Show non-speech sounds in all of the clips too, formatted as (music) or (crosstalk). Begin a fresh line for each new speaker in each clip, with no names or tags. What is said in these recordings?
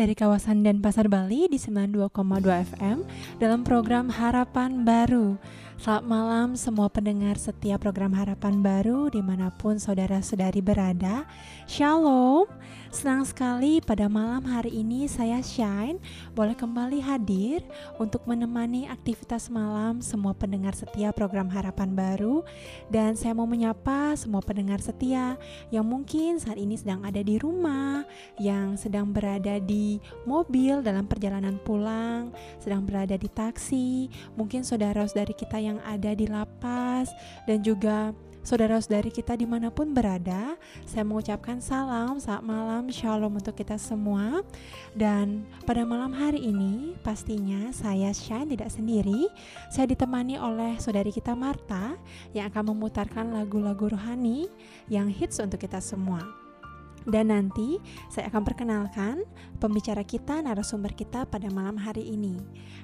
dari kawasan Denpasar Bali di 92,2 FM dalam program Harapan Baru. Selamat malam semua pendengar setiap program Harapan Baru di mana pun saudara-saudari berada. Shalom, senang sekali pada malam hari ini saya Shine boleh kembali hadir untuk menemani aktivitas malam semua pendengar setia program Harapan Baru. Dan saya mau menyapa semua pendengar setia yang mungkin saat ini sedang ada di rumah, yang sedang berada di mobil dalam perjalanan pulang, sedang berada di taksi, mungkin saudara-saudari kita yang ada di lapas, dan juga saudara-saudari kita di mana pun berada, saya mengucapkan salam, saat malam, shalom untuk kita semua. Dan pada malam hari ini, pastinya saya Shine tidak sendiri, saya ditemani oleh saudari kita Marta yang akan memutarkan lagu-lagu rohani yang hits untuk kita semua. Dan nanti saya akan perkenalkan pembicara kita, narasumber kita pada malam hari ini.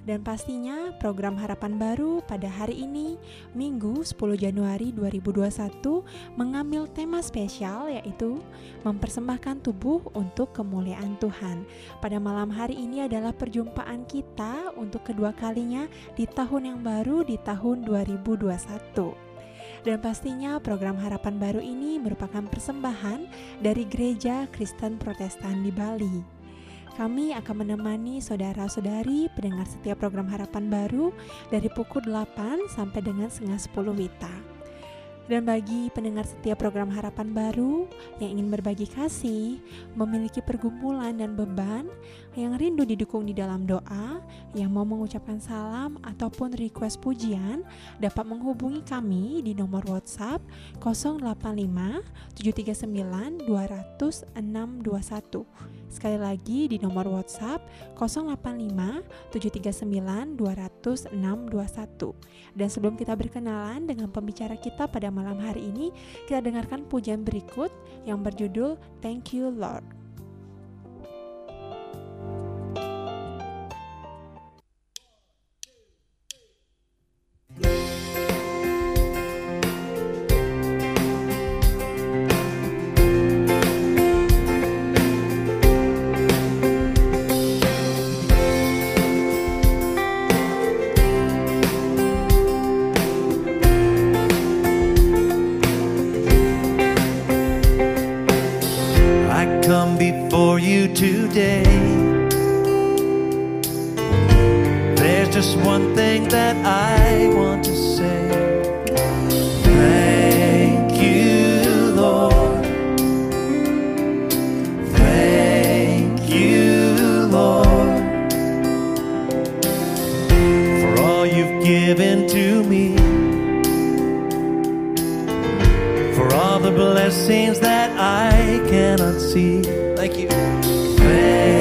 Dan pastinya program Harapan Baru pada hari ini, Minggu 10 Januari 2021, mengambil tema spesial yaitu mempersembahkan tubuh untuk kemuliaan Tuhan. Pada malam hari ini adalah perjumpaan kita untuk kedua kalinya di tahun yang baru di tahun 2021. Dan pastinya program Harapan Baru ini merupakan persembahan dari Gereja Kristen Protestan di Bali. Kami akan menemani saudara-saudari pendengar setiap program Harapan Baru dari pukul 8 sampai dengan setengah 10 Wita. Dan bagi pendengar setiap program Harapan Baru yang ingin berbagi kasih, memiliki pergumulan dan beban, yang rindu didukung di dalam doa, yang mau mengucapkan salam ataupun request pujian, dapat menghubungi kami di nomor WhatsApp 085 739 200 621. Sekali lagi di nomor WhatsApp 085 739 200 621. Dan sebelum kita berkenalan dengan pembicara kita pada malam hari ini, kita dengarkan pujian berikut yang berjudul Thank You Lord.
for you today. There's just one thing that I want to say. Thank you, Lord. Thank you, Lord, for all you've given to me. For all the blessings that I cannot see faith.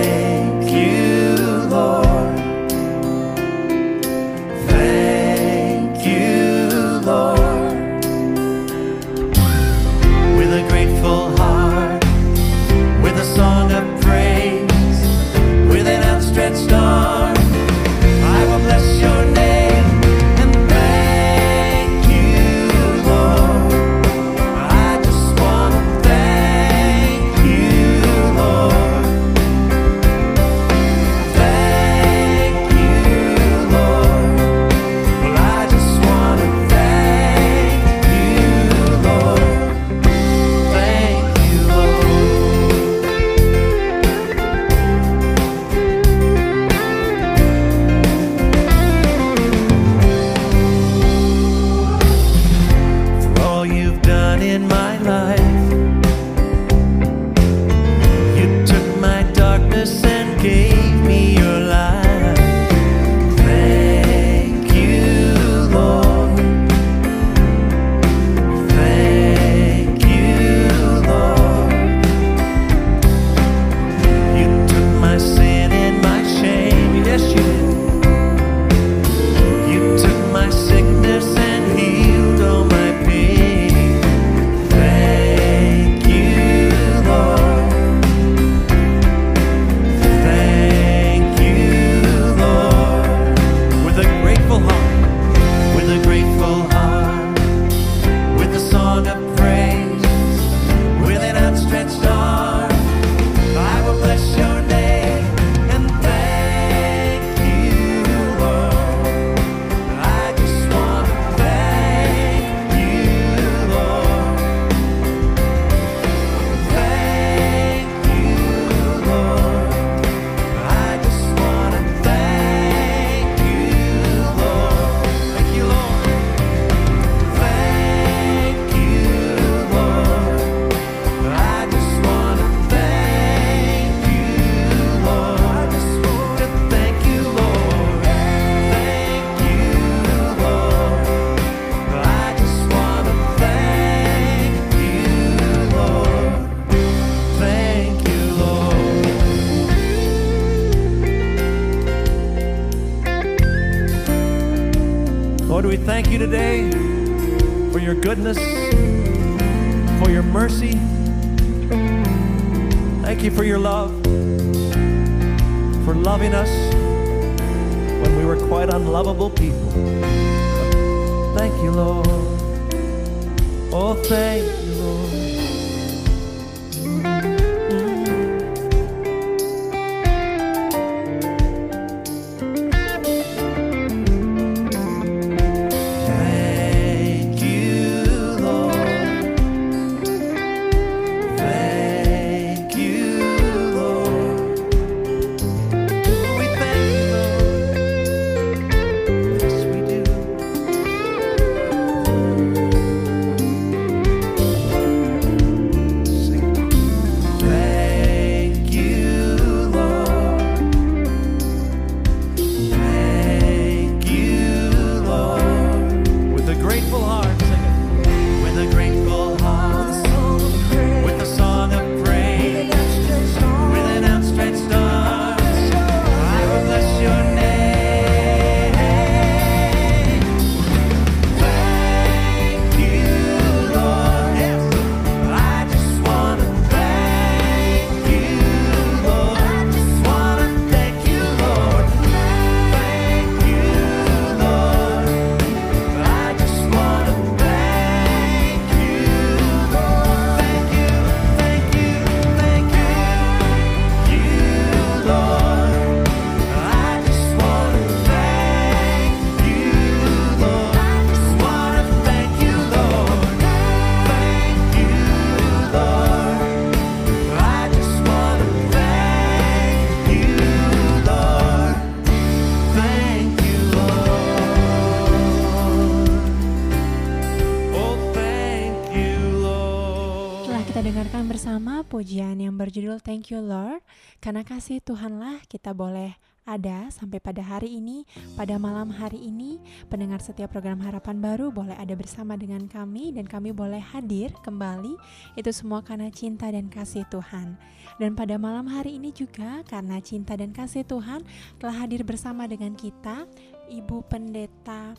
Thank You Lord.
Karena kasih Tuhanlah kita boleh ada sampai pada hari ini, pada malam hari ini, pendengar setiap program Harapan Baru boleh ada bersama dengan kami dan kami boleh hadir kembali. Itu semua karena cinta dan kasih Tuhan. Dan pada malam hari ini juga karena cinta dan kasih Tuhan telah hadir bersama dengan kita Ibu Pendeta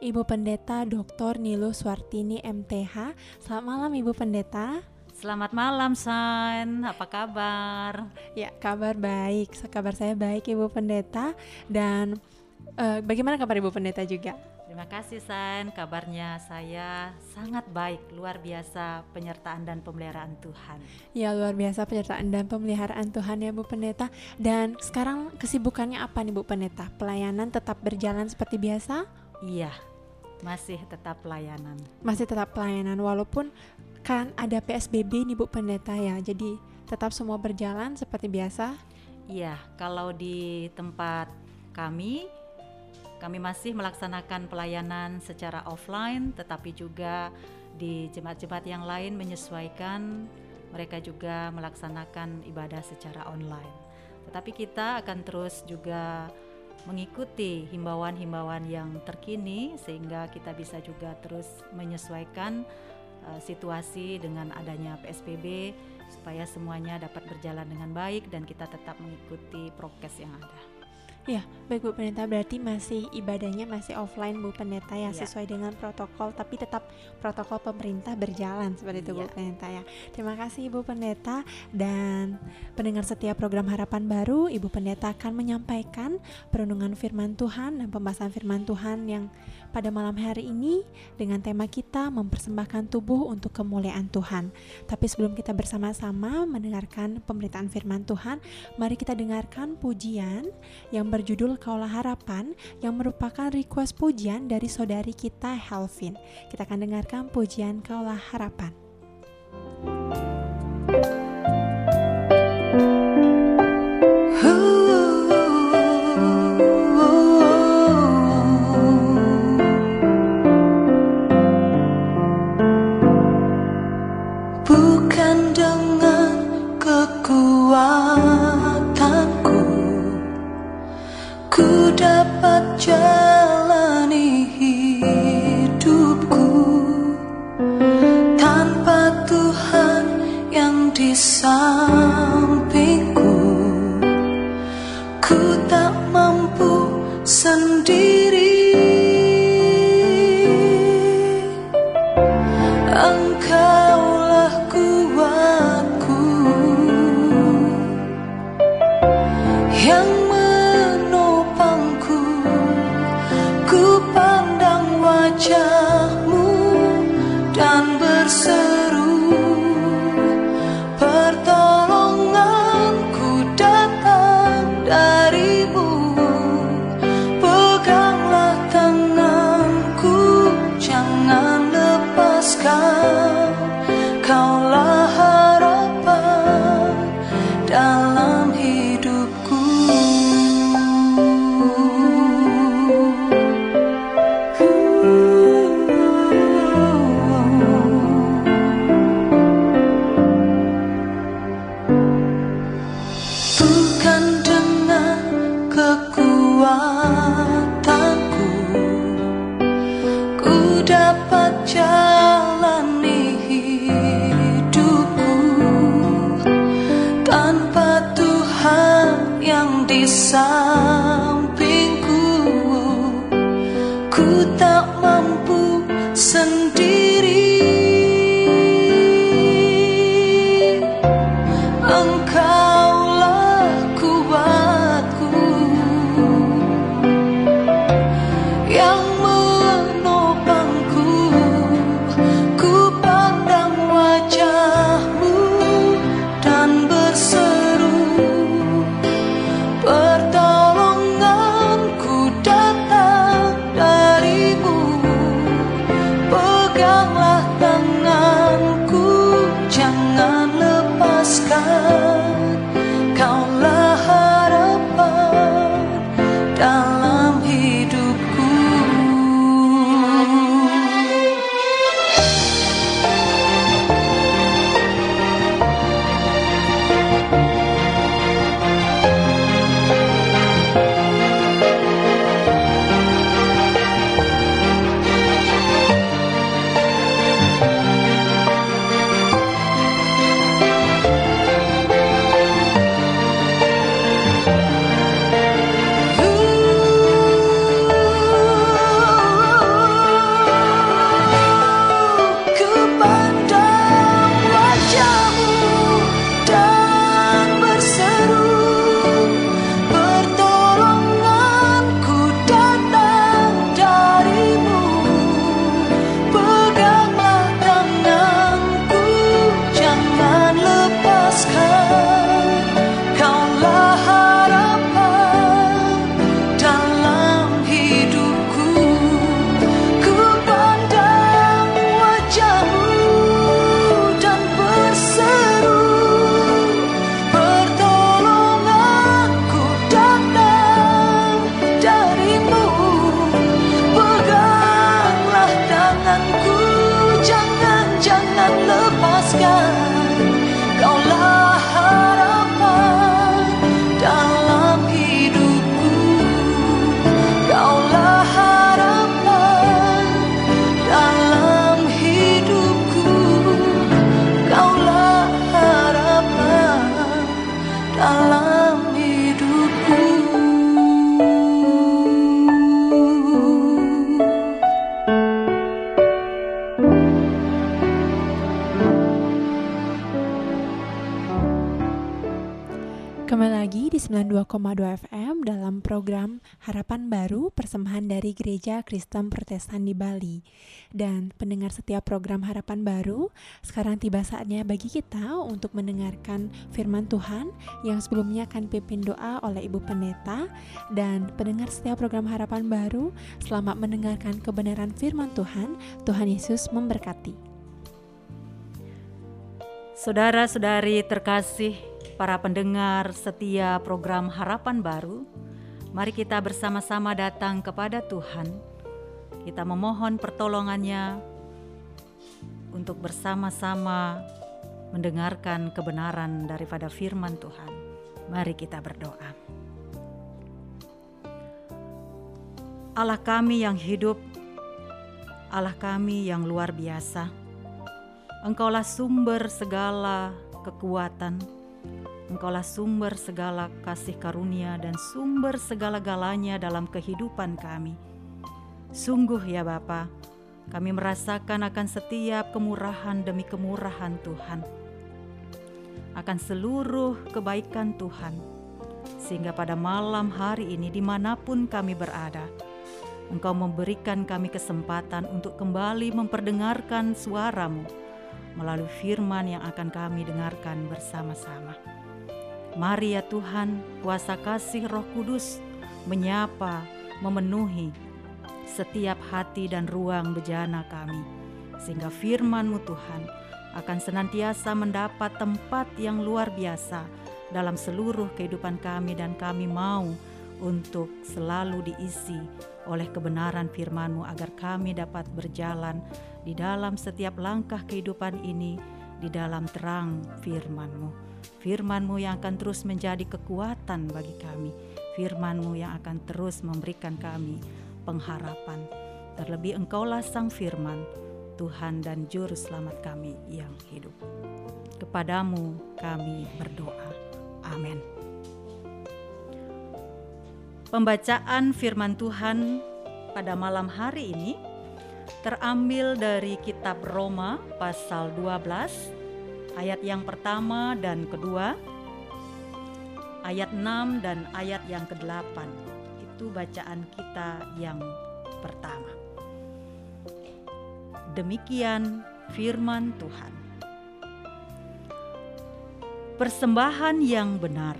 Ibu Pendeta Dr. Nilu Swartini MTH. Selamat malam Ibu Pendeta.
Selamat malam, San. Apa kabar?
Ya, kabar baik. Kabar saya baik Ibu Pendeta dan eh, bagaimana kabar Ibu Pendeta juga?
Terima kasih, San. Kabarnya saya sangat baik, luar biasa penyertaan dan pemeliharaan Tuhan.
Ya, luar biasa penyertaan dan pemeliharaan Tuhan ya Bu Pendeta. Dan sekarang kesibukannya apa nih Bu Pendeta? Pelayanan tetap berjalan seperti biasa?
Iya, masih tetap pelayanan.
Masih tetap pelayanan walaupun kan ada PSBB nih Bu Pendeta ya. Jadi tetap semua berjalan seperti biasa.
Iya, kalau di tempat kami, kami masih melaksanakan pelayanan secara offline, tetapi juga di jemaat-jemaat yang lain menyesuaikan mereka juga melaksanakan ibadah secara online. Tetapi kita akan terus juga mengikuti himbauan-himbauan yang terkini sehingga kita bisa juga terus menyesuaikan uh, situasi dengan adanya PSBB supaya semuanya dapat berjalan dengan baik dan kita tetap mengikuti prokes yang ada.
Ya, baik Bu Pendeta berarti masih ibadahnya masih offline Bu Pendeta ya
Iya.
sesuai dengan protokol tapi tetap protokol pemerintah berjalan seperti itu Bu
Iya.
Pendeta ya. Terima kasih Ibu Pendeta dan pendengar setiap program Harapan Baru Ibu Pendeta akan menyampaikan perenungan firman Tuhan dan pembahasan firman Tuhan yang pada malam hari ini dengan tema kita mempersembahkan tubuh untuk kemuliaan Tuhan. Tapi sebelum kita bersama-sama mendengarkan pemberitaan firman Tuhan, mari kita dengarkan pujian yang berjudul Kaulah Harapan yang merupakan request pujian dari saudari kita Helvin. Kita akan dengarkan pujian Kaulah Harapan.
Bukan dapat jalani hidupku tanpa Tuhan
yang di
samping. FM dalam program Harapan Baru persembahan dari Gereja Kristen Protestan di Bali. Dan pendengar setiap program Harapan Baru, sekarang tiba saatnya bagi kita untuk mendengarkan firman Tuhan yang sebelumnya akan pimpin doa oleh Ibu Pendeta dan pendengar setiap program Harapan Baru, selamat mendengarkan kebenaran firman Tuhan. Tuhan Yesus memberkati.
Saudara-saudari terkasih, para pendengar setia program Harapan Baru, mari kita bersama-sama datang kepada Tuhan. Kita memohon pertolongannya untuk bersama-sama mendengarkan kebenaran daripada firman Tuhan. Mari kita berdoa. Allah kami yang hidup, Allah kami yang luar biasa. Engkaulah sumber segala kekuatan. Engkaulah sumber segala kasih karunia dan sumber segala-galanya dalam kehidupan kami. Sungguh ya Bapa, kami merasakan akan setiap kemurahan demi kemurahan Tuhan. Akan seluruh kebaikan Tuhan. Sehingga pada malam hari ini di mana pun kami berada, Engkau memberikan kami kesempatan untuk kembali memperdengarkan suaramu melalui firman yang akan kami dengarkan bersama-sama. Mari ya Tuhan, kuasa kasih roh kudus menyapa, memenuhi setiap hati dan ruang bejana kami. Sehingga firman-Mu Tuhan akan senantiasa mendapat tempat yang luar biasa dalam seluruh kehidupan kami dan kami mau untuk selalu diisi oleh kebenaran firman-Mu agar kami dapat berjalan di dalam setiap langkah kehidupan ini di dalam terang firman-Mu. Firman-Mu yang akan terus menjadi kekuatan bagi kami. Firman-Mu yang akan terus memberikan kami pengharapan. Terlebih Engkaulah Sang Firman, Tuhan dan Juru Selamat kami yang hidup. Kepadamu kami berdoa. Amin. Pembacaan firman Tuhan pada malam hari ini terambil dari kitab Roma pasal 12 ayat yang pertama dan kedua. Ayat 6 dan ayat yang ke-8 itu bacaan kita yang pertama. Demikian firman Tuhan. Persembahan yang benar.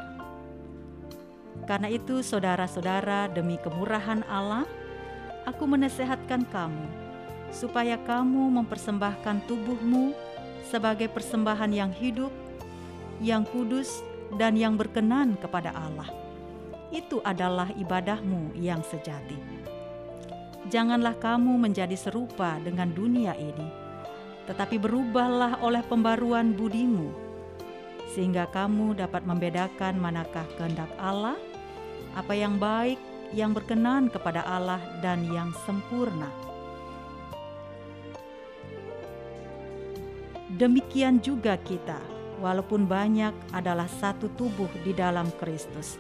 Karena itu, saudara-saudara, demi kemurahan Allah, aku menasehatkan kamu supaya kamu mempersembahkan tubuhmu sebagai persembahan yang hidup, yang kudus, dan yang berkenan kepada Allah. Itu adalah ibadahmu yang sejati. Janganlah kamu menjadi serupa dengan dunia ini, tetapi berubahlah oleh pembaruan budimu, sehingga kamu dapat membedakan manakah kehendak Allah apa yang baik, yang berkenan kepada Allah, dan yang sempurna. Demikian juga kita, walaupun banyak adalah satu tubuh di dalam Kristus,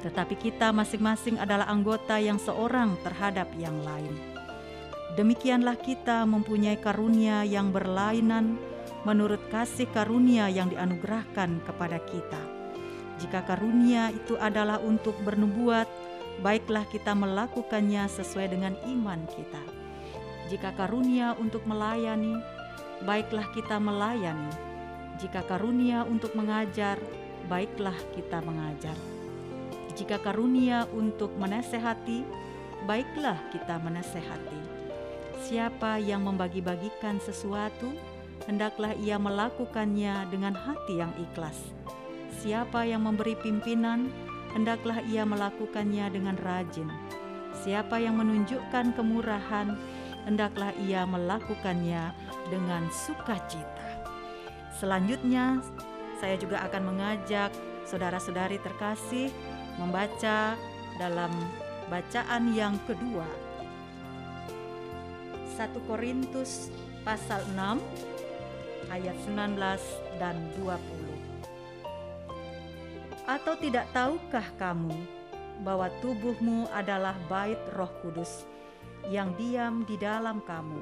tetapi kita masing-masing adalah anggota yang seorang terhadap yang lain. Demikianlah kita mempunyai karunia yang berlainan menurut kasih karunia yang dianugerahkan kepada kita jika karunia itu adalah untuk bernubuat, baiklah kita melakukannya sesuai dengan iman kita. Jika karunia untuk melayani, baiklah kita melayani. Jika karunia untuk mengajar, baiklah kita mengajar. Jika karunia untuk menasehati, baiklah kita menasehati. Siapa yang membagi-bagikan sesuatu, hendaklah ia melakukannya dengan hati yang ikhlas Siapa yang memberi pimpinan, hendaklah ia melakukannya dengan rajin. Siapa yang menunjukkan kemurahan, hendaklah ia melakukannya dengan sukacita. Selanjutnya, saya juga akan mengajak saudara-saudari terkasih membaca dalam bacaan yang kedua. 1 Korintus pasal 6 ayat 19 dan 20. Atau tidak tahukah kamu bahwa tubuhmu adalah bait Roh Kudus yang diam di dalam kamu?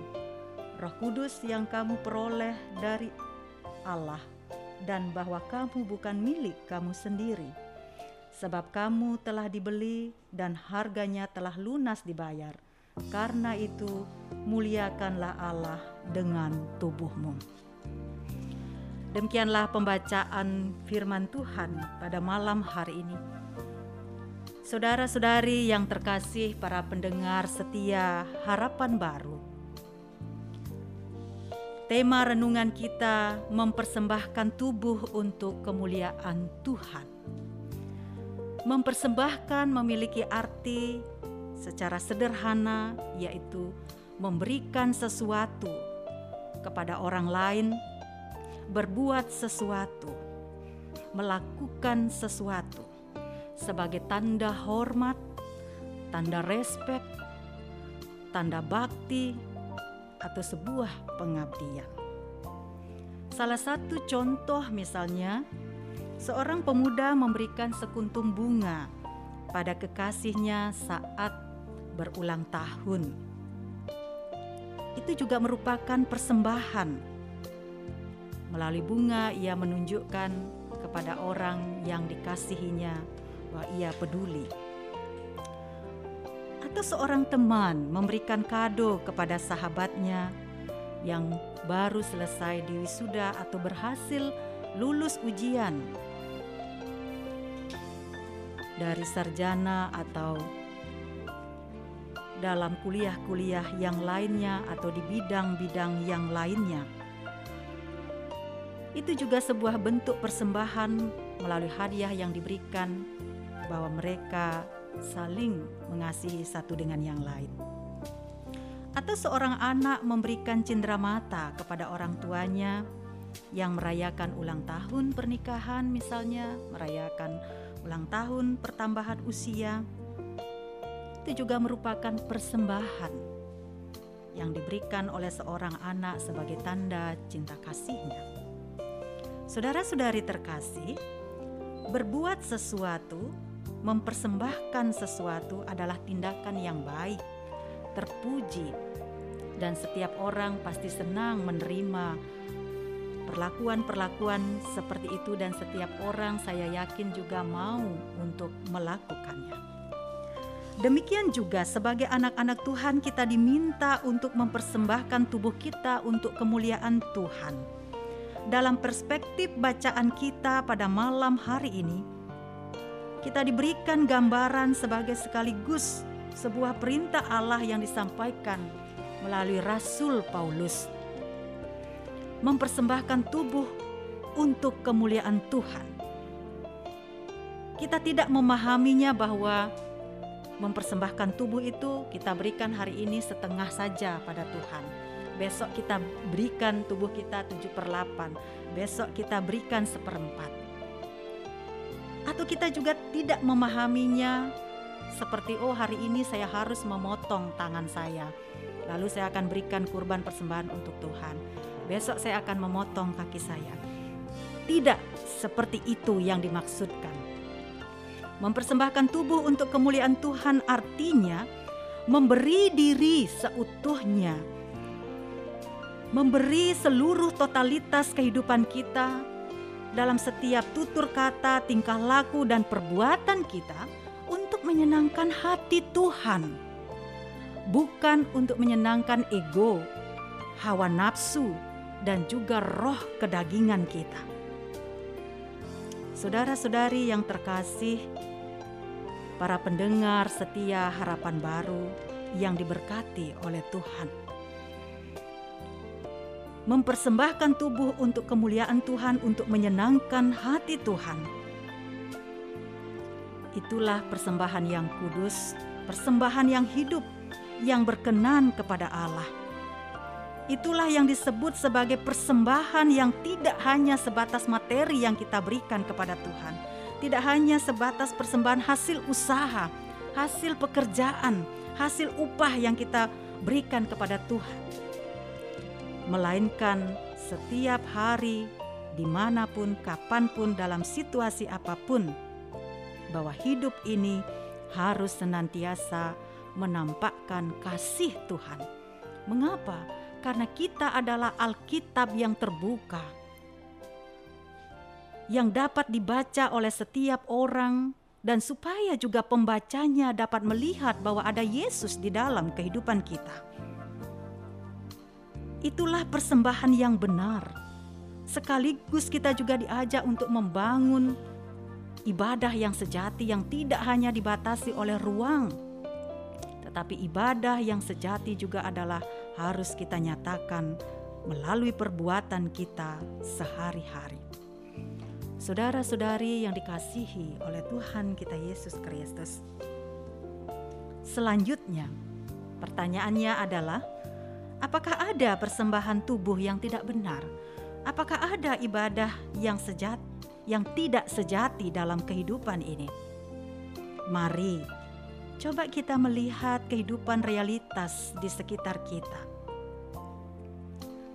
Roh Kudus yang kamu peroleh dari Allah dan bahwa kamu bukan milik kamu sendiri. Sebab kamu telah dibeli dan harganya telah lunas dibayar. Karena itu, muliakanlah Allah dengan tubuhmu. Demikianlah pembacaan firman Tuhan pada malam hari ini. Saudara-saudari yang terkasih, para pendengar setia harapan baru. Tema renungan kita mempersembahkan tubuh untuk kemuliaan Tuhan. Mempersembahkan memiliki arti secara sederhana, yaitu memberikan sesuatu kepada orang lain berbuat sesuatu, melakukan sesuatu sebagai tanda hormat, tanda respek, tanda bakti, atau sebuah pengabdian. Salah satu contoh misalnya, seorang pemuda memberikan sekuntum bunga pada kekasihnya saat berulang tahun. Itu juga merupakan persembahan Melalui bunga ia menunjukkan kepada orang yang dikasihinya bahwa ia peduli. atau seorang teman memberikan kado kepada sahabatnya yang baru selesai di wisuda atau berhasil lulus ujian dari sarjana atau dalam kuliah-kuliah yang lainnya atau di bidang-bidang yang lainnya. Itu juga sebuah bentuk persembahan melalui hadiah yang diberikan bahwa mereka saling mengasihi satu dengan yang lain. Atau seorang anak memberikan cindera mata kepada orang tuanya yang merayakan ulang tahun pernikahan misalnya, merayakan ulang tahun pertambahan usia. Itu juga merupakan persembahan yang diberikan oleh seorang anak sebagai tanda cinta kasihnya. Saudara-saudari terkasih, berbuat sesuatu, mempersembahkan sesuatu adalah tindakan yang baik, terpuji, dan setiap orang pasti senang menerima perlakuan-perlakuan seperti itu dan setiap orang saya yakin juga mau untuk melakukannya. Demikian juga sebagai anak-anak Tuhan kita diminta untuk mempersembahkan tubuh kita untuk kemuliaan Tuhan. Dalam perspektif bacaan kita pada malam hari ini, kita diberikan gambaran sebagai sekaligus sebuah perintah Allah yang disampaikan melalui Rasul Paulus. Mempersembahkan tubuh untuk kemuliaan Tuhan. Kita tidak memahaminya bahwa mempersembahkan tubuh itu kita berikan hari ini setengah saja pada Tuhan. Besok kita berikan tubuh kita 7 per 8. Besok kita berikan seperempat. Atau kita juga tidak memahaminya seperti oh hari ini saya harus memotong tangan saya. Lalu saya akan berikan kurban persembahan untuk Tuhan. Besok saya akan memotong kaki saya. Tidak seperti itu yang dimaksudkan. Mempersembahkan tubuh untuk kemuliaan Tuhan artinya memberi diri seutuhnya. Memberi seluruh totalitas kehidupan kita dalam setiap tutur kata, tingkah laku dan perbuatan kita untuk menyenangkan hati Tuhan. Bukan untuk menyenangkan ego, hawa nafsu, dan juga roh kedagingan kita. Saudara-saudari yang terkasih, para pendengar setia harapan baru yang diberkati oleh Tuhan. Mempersembahkan tubuh untuk kemuliaan Tuhan untuk menyenangkan hati Tuhan. Itulah persembahan yang kudus, persembahan yang hidup, yang berkenan kepada Allah. Itulah yang disebut sebagai persembahan yang tidak hanya sebatas materi yang kita berikan kepada Tuhan, tidak hanya sebatas persembahan hasil usaha, hasil pekerjaan, hasil upah yang kita berikan kepada Tuhan, melainkan setiap hari, di mana pun, kapan pun, dalam situasi apa pun, bahwa hidup ini harus senantiasa menampakkan kasih Tuhan. Mengapa? Karena kita adalah Alkitab yang terbuka, yang dapat dibaca oleh setiap orang, dan supaya juga pembacanya dapat melihat bahwa ada Yesus di dalam kehidupan kita. Itulah persembahan yang benar. Sekaligus kita juga diajak untuk membangun ibadah yang sejati yang tidak hanya dibatasi oleh ruang, tetapi ibadah yang sejati juga adalah harus kita nyatakan melalui perbuatan kita sehari-hari. Saudara-saudari yang dikasihi oleh Tuhan kita Yesus Kristus. Selanjutnya, pertanyaannya adalah apakah ada persembahan tubuh yang tidak benar? Apakah ada ibadah yang sejati yang tidak sejati dalam kehidupan ini? Mari coba kita melihat kehidupan realitas di sekitar kita.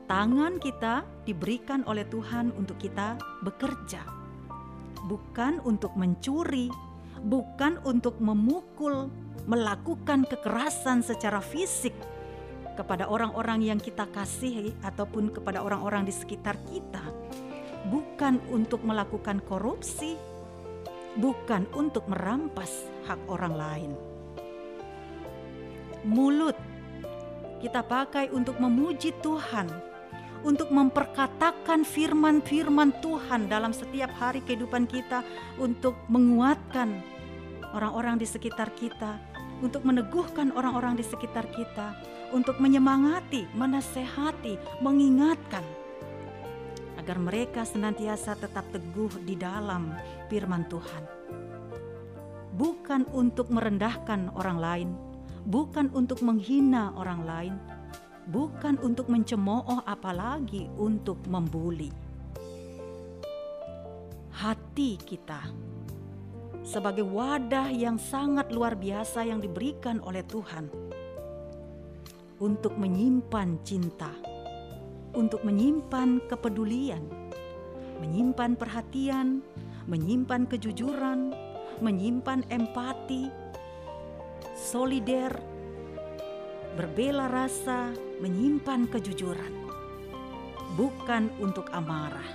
Tangan kita diberikan oleh Tuhan untuk kita bekerja, bukan untuk mencuri, bukan untuk memukul, melakukan kekerasan secara fisik kepada orang-orang yang kita kasihi ataupun kepada orang-orang di sekitar kita, bukan untuk melakukan korupsi, bukan untuk merampas hak orang lain. mulut kita pakai untuk memuji Tuhan, untuk memperkatakan firman-firman Tuhan dalam setiap hari kehidupan kita, untuk menguatkan orang-orang di sekitar kita, untuk meneguhkan orang-orang di sekitar kita, untuk menyemangati, menasehati, mengingatkan agar mereka senantiasa tetap teguh di dalam firman Tuhan. Bukan untuk merendahkan orang lain, bukan untuk menghina orang lain, bukan untuk mencemooh apalagi untuk membuli. Hati kita sebagai wadah yang sangat luar biasa yang diberikan oleh Tuhan untuk menyimpan cinta, untuk menyimpan kepedulian, menyimpan perhatian, menyimpan kejujuran, menyimpan empati, solider, berbela rasa, menyimpan kejujuran, bukan untuk amarah,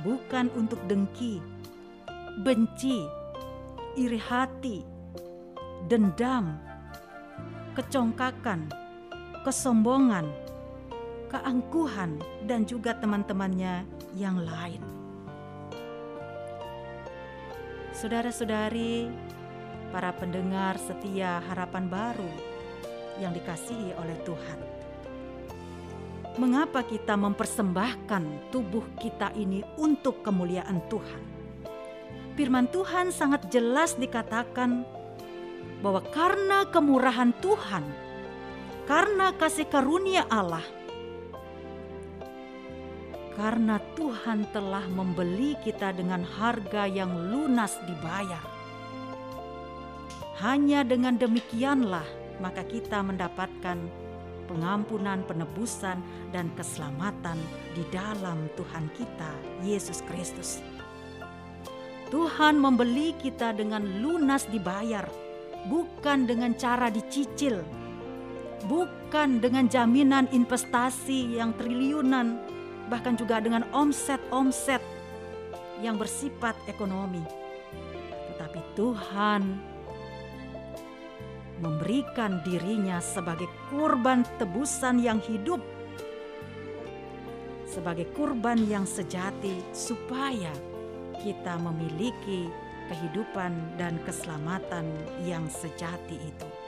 bukan untuk dengki, benci, iri hati, dendam, kecongkakan, kesombongan, keangkuhan, dan juga teman-temannya yang lain. Saudara-saudari, para pendengar setia harapan baru yang dikasihi oleh Tuhan. Mengapa kita mempersembahkan tubuh kita ini untuk kemuliaan Tuhan? Firman Tuhan sangat jelas dikatakan bahwa karena kemurahan Tuhan, karena kasih karunia Allah, karena Tuhan telah membeli kita dengan harga yang lunas dibayar. Hanya dengan demikianlah maka kita mendapatkan pengampunan, penebusan, dan keselamatan di dalam Tuhan kita, Yesus Kristus. Tuhan membeli kita dengan lunas dibayar, bukan dengan cara dicicil, bukan dengan jaminan investasi yang triliunan, bahkan juga dengan omset-omset yang bersifat ekonomi. Tetapi Tuhan memberikan dirinya sebagai kurban tebusan yang hidup, sebagai kurban yang sejati, supaya kita memiliki kehidupan dan keselamatan yang sejati itu.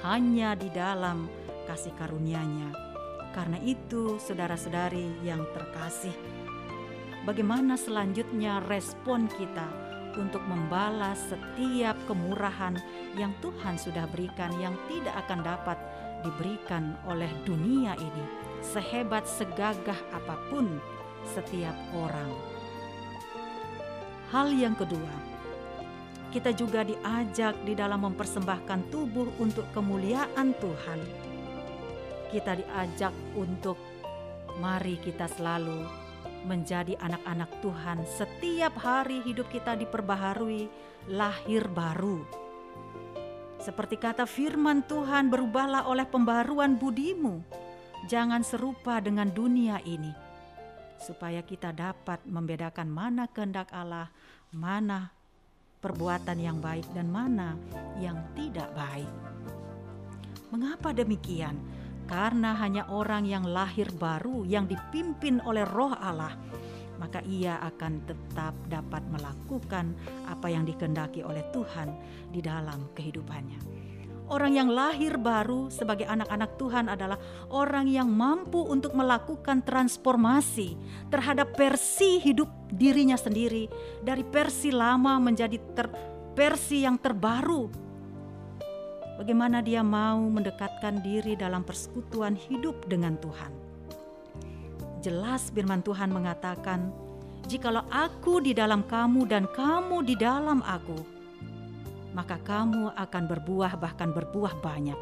Hanya di dalam kasih karunia-Nya. Karena itu, saudara-saudari yang terkasih, bagaimana selanjutnya respon kita untuk membalas setiap kemurahan yang Tuhan sudah berikan yang tidak akan dapat diberikan oleh dunia ini sehebat segagah apa pun setiap orang. Hal yang kedua, kita juga diajak di dalam mempersembahkan tubuh untuk kemuliaan Tuhan. Kita diajak untuk mari kita selalu menjadi anak-anak Tuhan. Setiap hari hidup kita diperbaharui, lahir baru. Seperti kata firman Tuhan, berubahlah oleh pembaruan budimu. Jangan serupa dengan dunia ini, supaya kita dapat membedakan mana kehendak Allah, mana perbuatan yang baik, dan mana yang tidak baik. Mengapa demikian? Karena hanya orang yang lahir baru yang dipimpin oleh Roh Allah, maka ia akan tetap dapat melakukan apa yang dikehendaki oleh Tuhan di dalam kehidupannya. Orang yang lahir baru sebagai anak-anak Tuhan adalah orang yang mampu untuk melakukan transformasi terhadap versi hidup dirinya sendiri dari versi lama menjadi ter, versi yang terbaru bagaimana dia mau mendekatkan diri dalam persekutuan hidup dengan Tuhan. Jelas firman Tuhan mengatakan, "Jikalau aku di dalam kamu dan kamu di dalam aku, maka kamu akan berbuah bahkan berbuah banyak.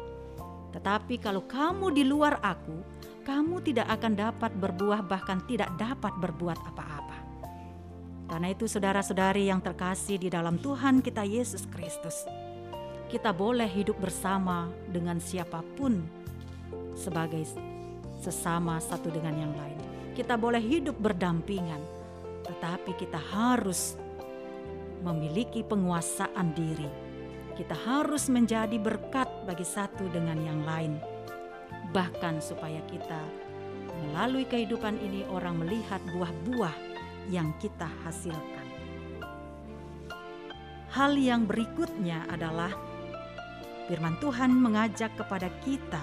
Tetapi kalau kamu di luar aku, kamu tidak akan dapat berbuah bahkan tidak dapat berbuat apa-apa." Karena itu saudara-saudari yang terkasih di dalam Tuhan kita Yesus Kristus, kita boleh hidup bersama dengan siapa pun sebagai sesama satu dengan yang lain. Kita boleh hidup berdampingan, tetapi kita harus memiliki penguasaan diri. kita harus menjadi berkat bagi satu dengan yang lain. Bahkan supaya kita melalui kehidupan ini orang melihat buah-buah yang kita hasilkan. Hal yang berikutnya adalah firman Tuhan mengajak kepada kita,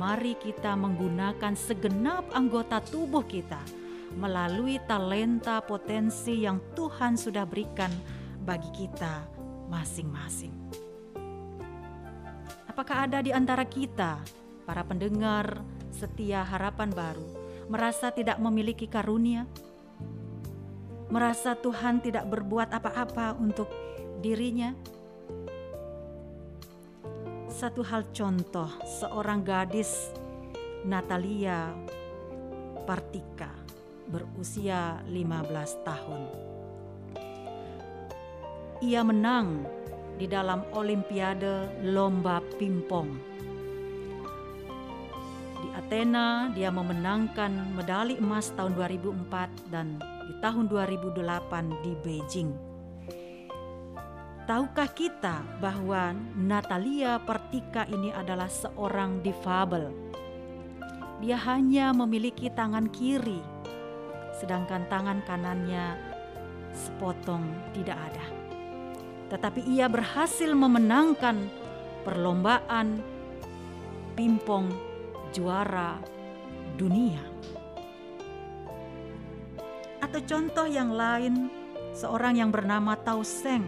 mari kita menggunakan segenap anggota tubuh kita melalui talenta potensi yang Tuhan sudah berikan bagi kita masing-masing. Apakah ada di antara kita, para pendengar setia harapan baru, merasa tidak memiliki karunia? merasa Tuhan tidak berbuat apa-apa untuk dirinya. Satu hal contoh, seorang gadis Natalia Partika berusia 15 tahun. Ia menang di dalam olimpiade lomba pimpong. Di Athena dia memenangkan medali emas tahun 2004 dan di tahun 2008 di Beijing. Tahukah kita bahwa Natalia Pertika ini adalah seorang difabel? Dia hanya memiliki tangan kiri, sedangkan tangan kanannya sepotong tidak ada. Tetapi ia berhasil memenangkan perlombaan pimpong juara dunia. Atau contoh yang lain, seorang yang bernama Tau Seng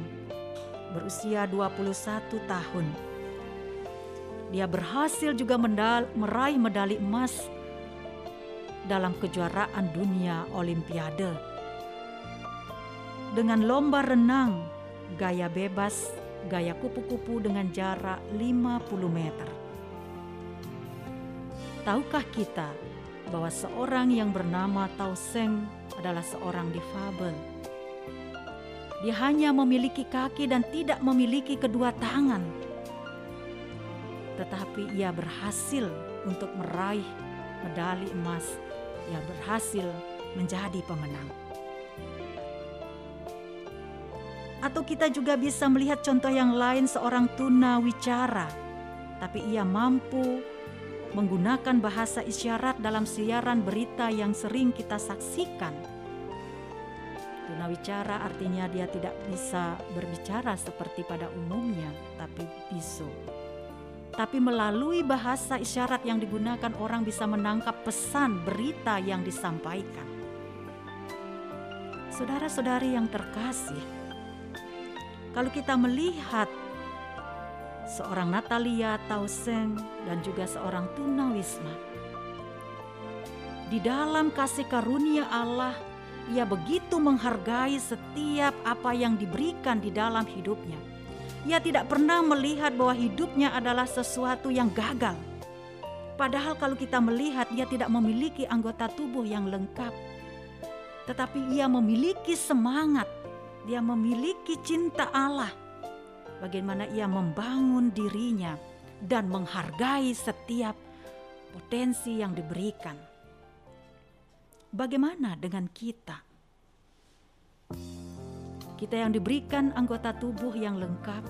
berusia 21 tahun. Dia berhasil juga mendal, meraih medali emas dalam kejuaraan dunia olimpiade. Dengan lomba renang, gaya bebas, gaya kupu-kupu dengan jarak 50 meter. Tahukah kita bahwa seorang yang bernama Tau Seng adalah seorang difabel. Dia hanya memiliki kaki dan tidak memiliki kedua tangan. Tetapi ia berhasil untuk meraih medali emas. Ia berhasil menjadi pemenang. Atau kita juga bisa melihat contoh yang lain seorang tuna wicara, tapi ia mampu menggunakan bahasa isyarat dalam siaran berita yang sering kita saksikan. Tunawicara artinya dia tidak bisa berbicara seperti pada umumnya, tapi bisu. Tapi melalui bahasa isyarat yang digunakan orang bisa menangkap pesan berita yang disampaikan. Saudara-saudari yang terkasih, kalau kita melihat seorang Natalia Tauseng, dan juga seorang tunawisma. Di dalam kasih karunia Allah, ia begitu menghargai setiap apa yang diberikan di dalam hidupnya. Ia tidak pernah melihat bahwa hidupnya adalah sesuatu yang gagal. Padahal kalau kita melihat ia tidak memiliki anggota tubuh yang lengkap. Tetapi ia memiliki semangat, dia memiliki cinta Allah bagaimana ia membangun dirinya dan menghargai setiap potensi yang diberikan. Bagaimana dengan kita? Kita yang diberikan anggota tubuh yang lengkap,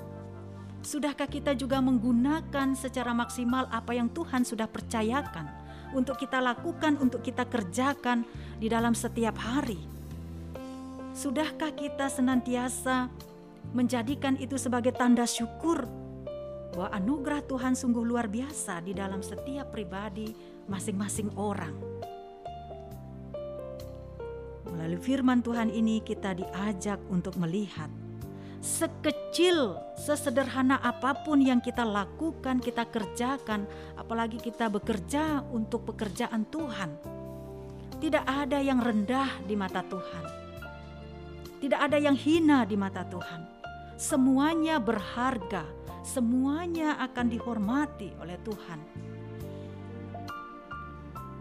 sudahkah kita juga menggunakan secara maksimal apa yang Tuhan sudah percayakan untuk kita lakukan, untuk kita kerjakan di dalam setiap hari? Sudahkah kita senantiasa menjadikan itu sebagai tanda syukur bahwa anugerah Tuhan sungguh luar biasa di dalam setiap pribadi masing-masing orang. Melalui firman Tuhan ini kita diajak untuk melihat sekecil, sesederhana apa pun yang kita lakukan, kita kerjakan, apalagi kita bekerja untuk pekerjaan Tuhan. Tidak ada yang rendah di mata Tuhan. Tidak ada yang hina di mata Tuhan semuanya berharga, semuanya akan dihormati oleh Tuhan.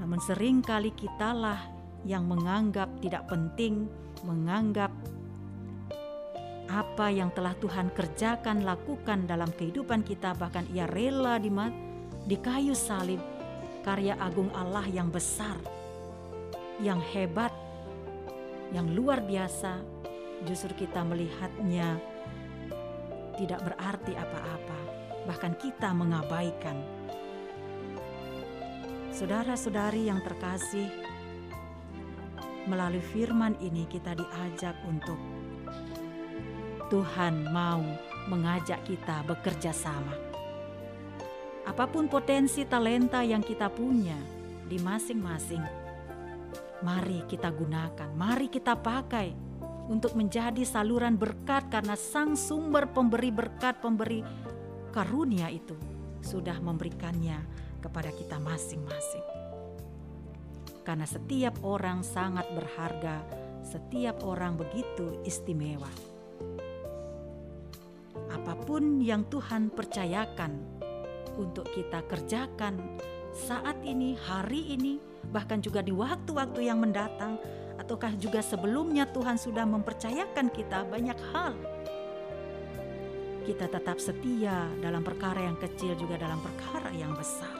Namun sering kali kitalah yang menganggap tidak penting, menganggap apa yang telah Tuhan kerjakan, lakukan dalam kehidupan kita, bahkan ia rela di, di kayu salib, karya agung Allah yang besar, yang hebat, yang luar biasa, justru kita melihatnya tidak berarti apa-apa, bahkan kita mengabaikan. Saudara-saudari yang terkasih, melalui firman ini kita diajak untuk Tuhan mau mengajak kita bekerja sama. Apa pun potensi talenta yang kita punya di masing-masing, mari kita gunakan, mari kita pakai untuk menjadi saluran berkat karena Sang Sumber pemberi berkat, pemberi karunia itu sudah memberikannya kepada kita masing-masing. Karena setiap orang sangat berharga, setiap orang begitu istimewa. Apa pun yang Tuhan percayakan untuk kita kerjakan saat ini, hari ini, bahkan juga di waktu-waktu yang mendatang, ataukah juga sebelumnya Tuhan sudah mempercayakan kita banyak hal. Kita tetap setia dalam perkara yang kecil, juga dalam perkara yang besar.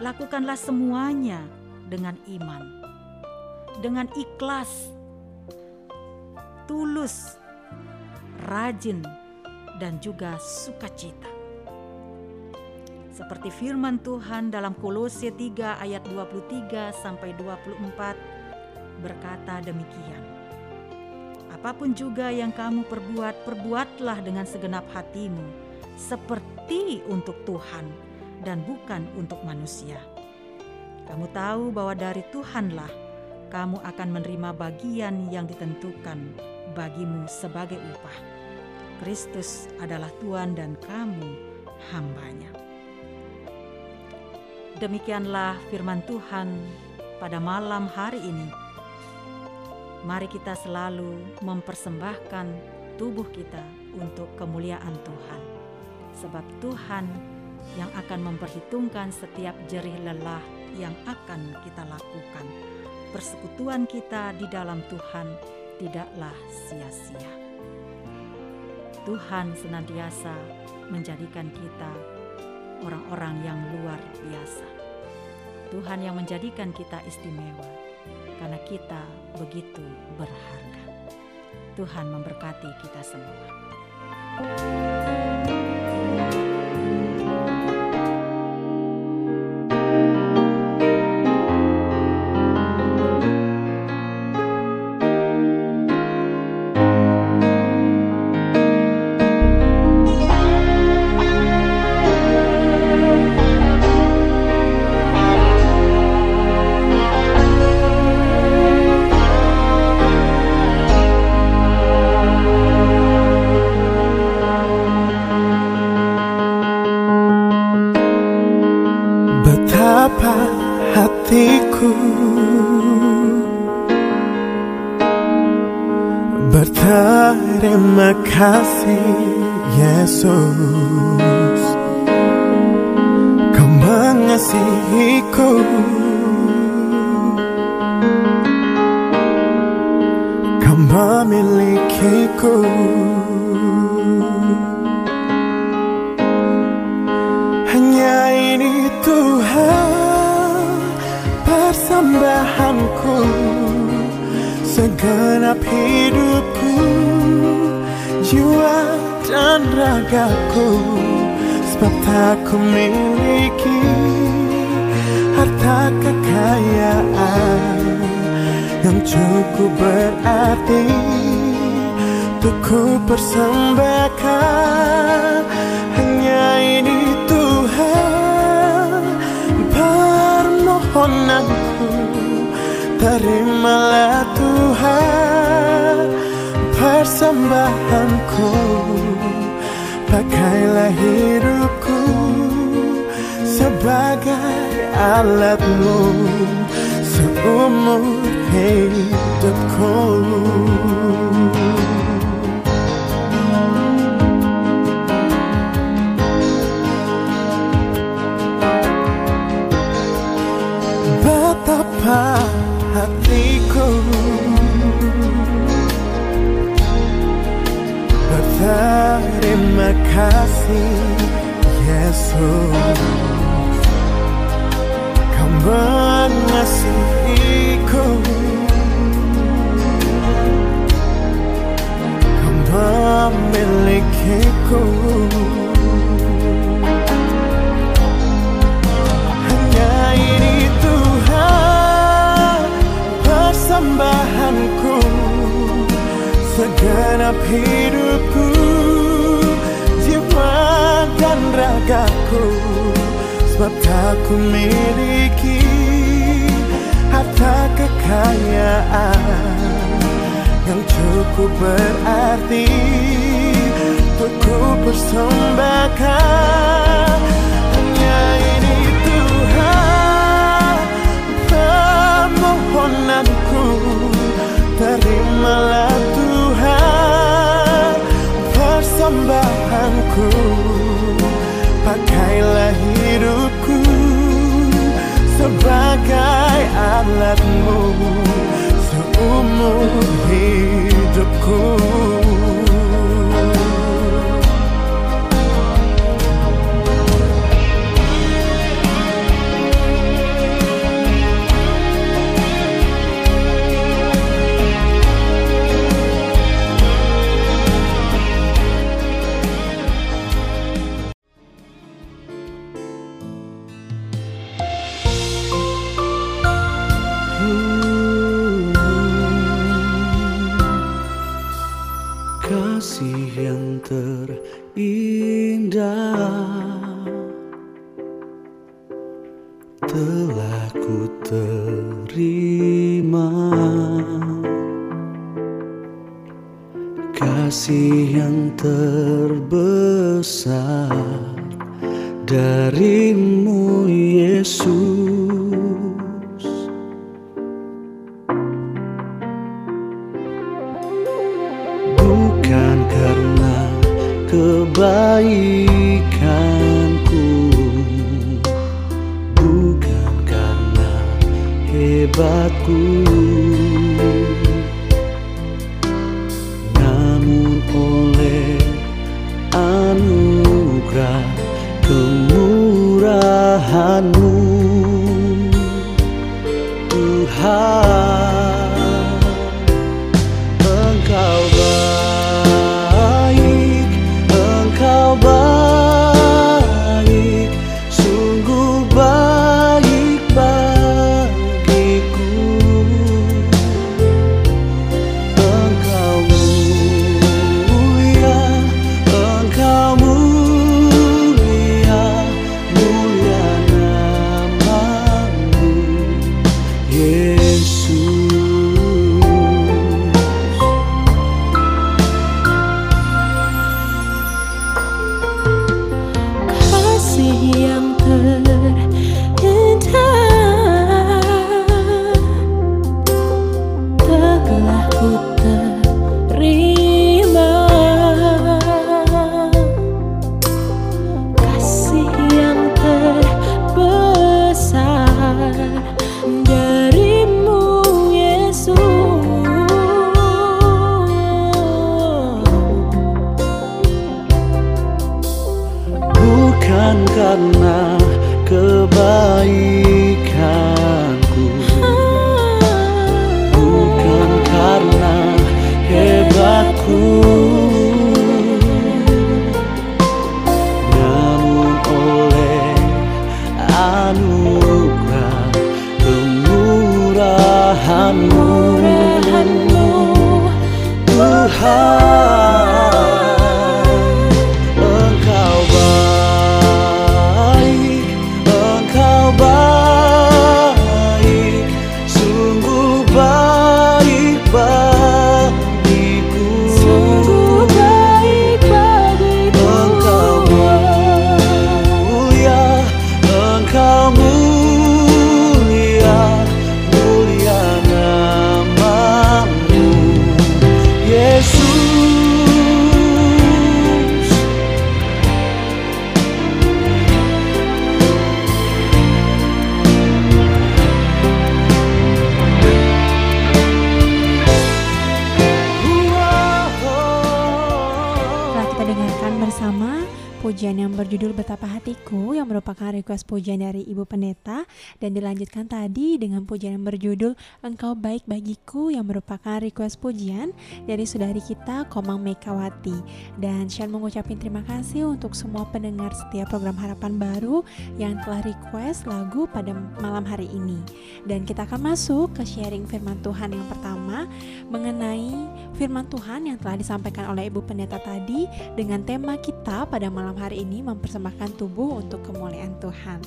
Lakukanlah semuanya dengan iman, dengan ikhlas, tulus, rajin, dan juga sukacita. Seperti firman Tuhan dalam Kolose 3 ayat 23 sampai 24 berkata demikian. Apa pun juga yang kamu perbuat, perbuatlah dengan segenap hatimu, seperti untuk Tuhan dan bukan untuk manusia. Kamu tahu bahwa dari Tuhanlah kamu akan menerima bagian yang ditentukan bagimu sebagai upah. Kristus adalah Tuhan dan kamu hambanya. Demikianlah firman Tuhan pada malam hari ini. Mari kita selalu mempersembahkan tubuh kita untuk kemuliaan Tuhan. Sebab Tuhan yang akan memperhitungkan setiap jerih lelah yang akan kita lakukan. Persekutuan kita di dalam Tuhan tidaklah sia-sia. Tuhan senantiasa menjadikan kita orang-orang yang luar biasa. Tuhan yang menjadikan kita istimewa karena kita begitu berharga. Tuhan memberkati kita semua.
Betapa Berterima kasih Yesus. Kau mengasihiku. Kau memilikiku. Hanya ini Tuhan persembahanku Segenap hidupku Jiwa dan ragaku Sebab tak ku miliki Harta kekayaan Yang cukup berarti Untuk ku persembahkan. Hanya ini Tuhan Permohonanku Terimalah Tuhan Persembahanku Pakailah hidupku Sebagai alatmu Seumur hidupku kasih Yesus. Kau mengasihiku. Kau
milikku Hanya ini Tuhan persembahanku. Segenap hidupku dan ragaku Sebab tak ku miliki Harta kekayaan Yang cukup berarti Untuk ku persembahkan. Hanya ini Tuhan Permohonanku. Terimalah Tuhan Persembahanku Pakailah hidupku Sebagai alatmu Seumur hidupku
dan dilanjutkan tadi dengan pujian yang berjudul Engkau Baik Bagiku yang merupakan request pujian dari saudari kita Komang Mekawati dan Shan mengucapkan terima kasih untuk semua pendengar setiap program Harapan Baru yang telah request lagu pada malam hari ini dan kita akan masuk ke sharing firman Tuhan yang pertama mengenai firman Tuhan yang telah disampaikan oleh Ibu Pendeta tadi dengan tema kita pada malam hari ini mempersembahkan tubuh untuk kemuliaan Tuhan.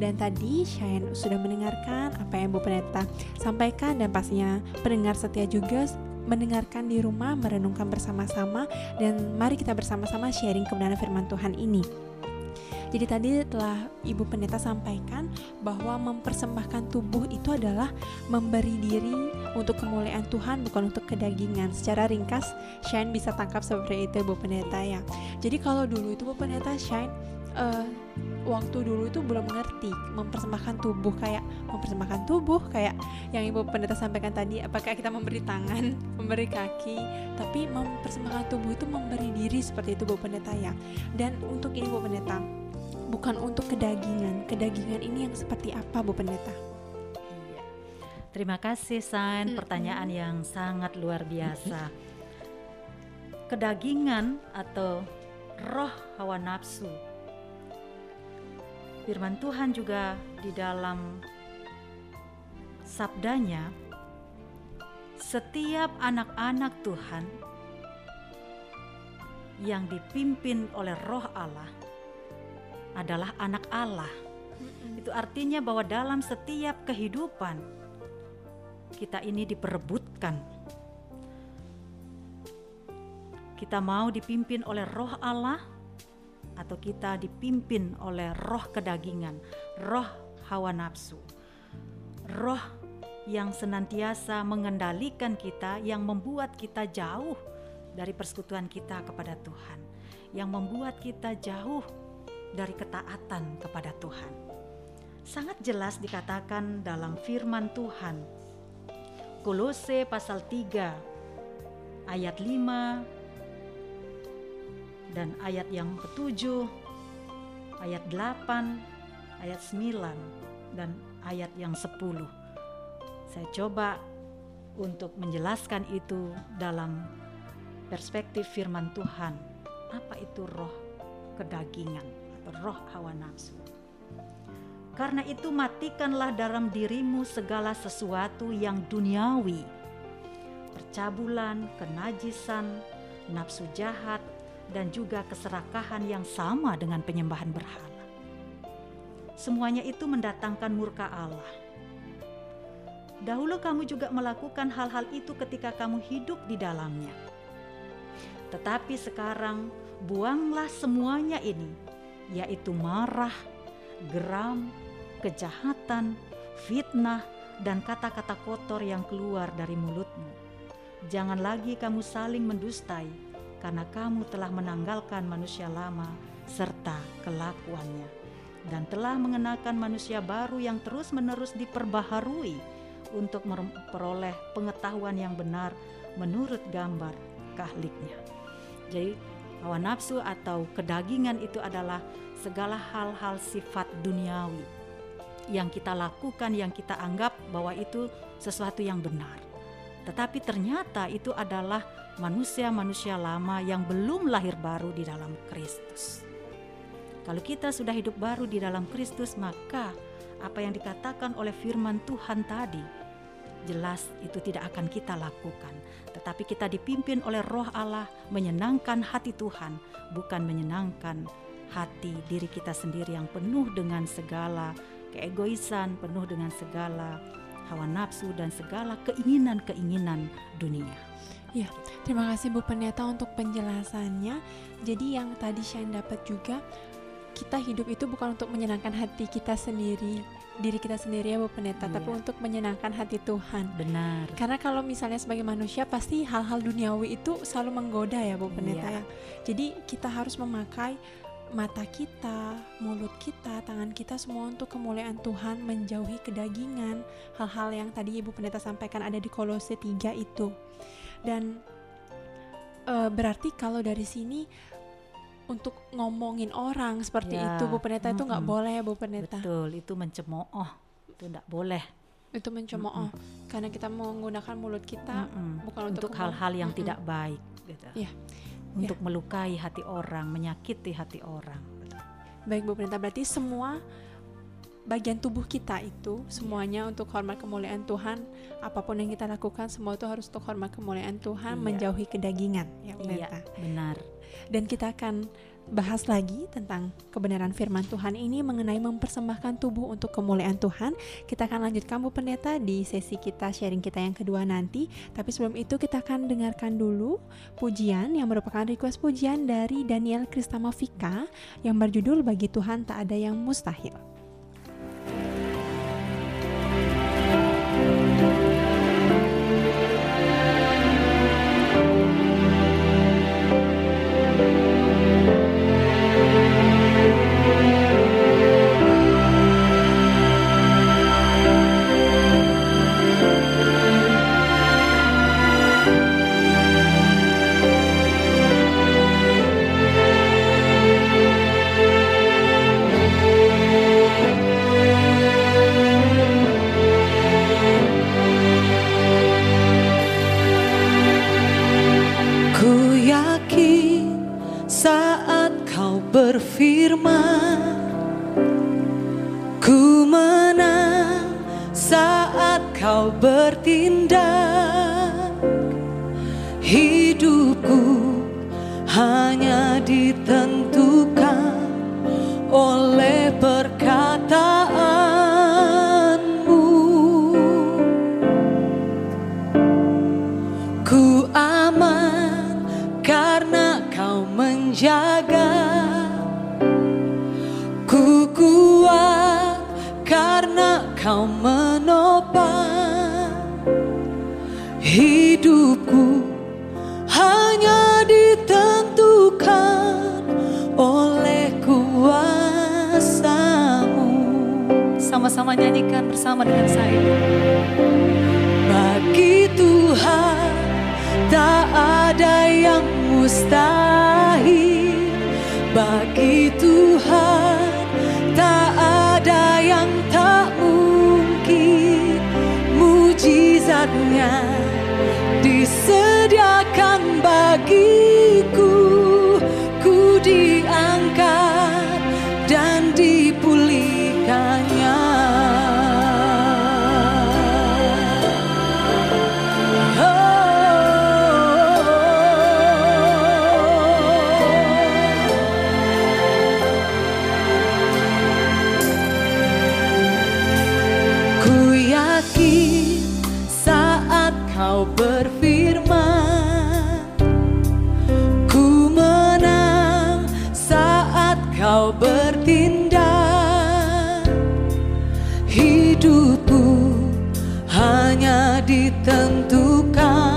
Dan tadi Shine sudah mendengarkan apa yang Bu Pendeta sampaikan dan pastinya pendengar setia juga mendengarkan di rumah, merenungkan bersama-sama dan mari kita bersama-sama sharing kebenaran firman Tuhan ini. Jadi tadi telah Ibu Pendeta sampaikan bahwa mempersembahkan tubuh itu adalah memberi diri untuk kemuliaan Tuhan bukan untuk kedagingan. Secara ringkas Shine bisa tangkap seperti itu Bu Pendeta ya. Jadi kalau dulu itu Bu Pendeta Shine uh, waktu dulu itu belum mengerti mempersembahkan tubuh kayak mempersembahkan tubuh kayak yang ibu pendeta sampaikan tadi apakah kita memberi tangan (laughs) memberi kaki tapi mempersembahkan tubuh itu memberi diri seperti itu bu pendeta ya dan untuk ini bu pendeta bukan untuk kedagingan kedagingan ini yang seperti apa bu pendeta
Iya. Terima kasih San, pertanyaan yang sangat luar biasa. Kedagingan atau roh hawa nafsu. Firman Tuhan juga di dalam sabdanya setiap anak-anak Tuhan yang dipimpin oleh roh Allah adalah anak Allah. Itu artinya bahwa dalam setiap kehidupan kita ini diperebutkan. Kita mau dipimpin oleh roh Allah atau kita dipimpin oleh roh kedagingan, roh hawa nafsu. Roh yang senantiasa mengendalikan kita yang membuat kita jauh dari persekutuan kita kepada Tuhan, yang membuat kita jauh dari ketaatan kepada Tuhan sangat jelas dikatakan dalam firman Tuhan. Kolose pasal 3 ayat 5 dan ayat yang ketujuh, ayat 8, ayat 9 dan ayat yang 10. Saya coba untuk menjelaskan itu dalam perspektif firman Tuhan. Apa itu roh kedagingan atau roh hawa nafsu? Karena itu matikanlah dalam dirimu segala sesuatu yang duniawi. Percabulan, kenajisan, nafsu jahat, dan juga keserakahan yang sama dengan penyembahan berhala. Semuanya itu mendatangkan murka Allah. Dahulu kamu juga melakukan hal-hal itu ketika kamu hidup di dalamnya. Tetapi sekarang buanglah semuanya ini, yaitu marah, geram, kejahatan, fitnah, dan kata-kata kotor yang keluar dari mulutmu. Jangan lagi kamu saling mendustai, karena kamu telah menanggalkan manusia lama serta kelakuannya, dan telah mengenakan manusia baru yang terus-menerus diperbaharui untuk memperoleh pengetahuan yang benar menurut gambar kahliknya. Jadi hawa nafsu atau kedagingan itu adalah segala hal-hal sifat duniawi yang kita lakukan, yang kita anggap bahwa itu sesuatu yang benar. Tetapi ternyata itu adalah manusia-manusia lama yang belum lahir baru di dalam Kristus. Kalau kita sudah hidup baru di dalam Kristus, maka apa yang dikatakan oleh firman Tuhan tadi jelas itu tidak akan kita lakukan, tetapi kita dipimpin oleh Roh Allah menyenangkan hati Tuhan, bukan menyenangkan hati diri kita sendiri yang penuh dengan segala keegoisan, penuh dengan segala hawa nafsu dan segala keinginan-keinginan dunia.
Ya, terima kasih Bu Pendeta untuk penjelasannya. Jadi yang tadi Shane dapat juga kita hidup itu bukan untuk menyenangkan hati kita sendiri, diri kita sendiri ya Bu Pendeta,
Iya.
tapi untuk menyenangkan hati Tuhan.
Benar.
Karena kalau misalnya sebagai manusia pasti hal-hal duniawi itu selalu menggoda ya Bu Pendeta
Iya.
ya. Jadi kita harus memakai mata kita, mulut kita, tangan kita semua untuk kemuliaan Tuhan, menjauhi kedagingan, hal-hal yang tadi Ibu Pendeta sampaikan ada di Kolose 3 itu. Dan eh, berarti kalau dari sini
untuk ngomongin orang seperti
Ya,
itu Bu Pendeta itu nggak boleh ya Bu Pendeta.
Betul, itu mencemooh. Itu tidak boleh.
Itu mencemooh karena kita menggunakan mulut kita
Mm-mm.
bukan untuk
hal-hal yang
Mm-mm.
tidak baik gitu.
Iya.
Untuk melukai hati orang, menyakiti hati orang.
Baik Bu Pendeta, berarti semua bagian tubuh kita itu semuanya untuk hormat kemuliaan Tuhan. Apa pun yang kita lakukan semua itu harus untuk hormat kemuliaan Tuhan,
Iya.
menjauhi kedagingan ya Bu
Iya, benar.
Dan kita akan bahas lagi tentang kebenaran firman Tuhan ini mengenai mempersembahkan tubuh untuk kemuliaan Tuhan. Kita akan lanjutkan Bu Pendeta di sesi kita sharing kita yang kedua nanti. Tapi sebelum itu kita akan dengarkan dulu pujian yang merupakan request pujian dari Daniel Kristama Vika yang berjudul Bagi Tuhan Tak Ada Yang Mustahil.
Bertindak. Hidupku hanya ditentukan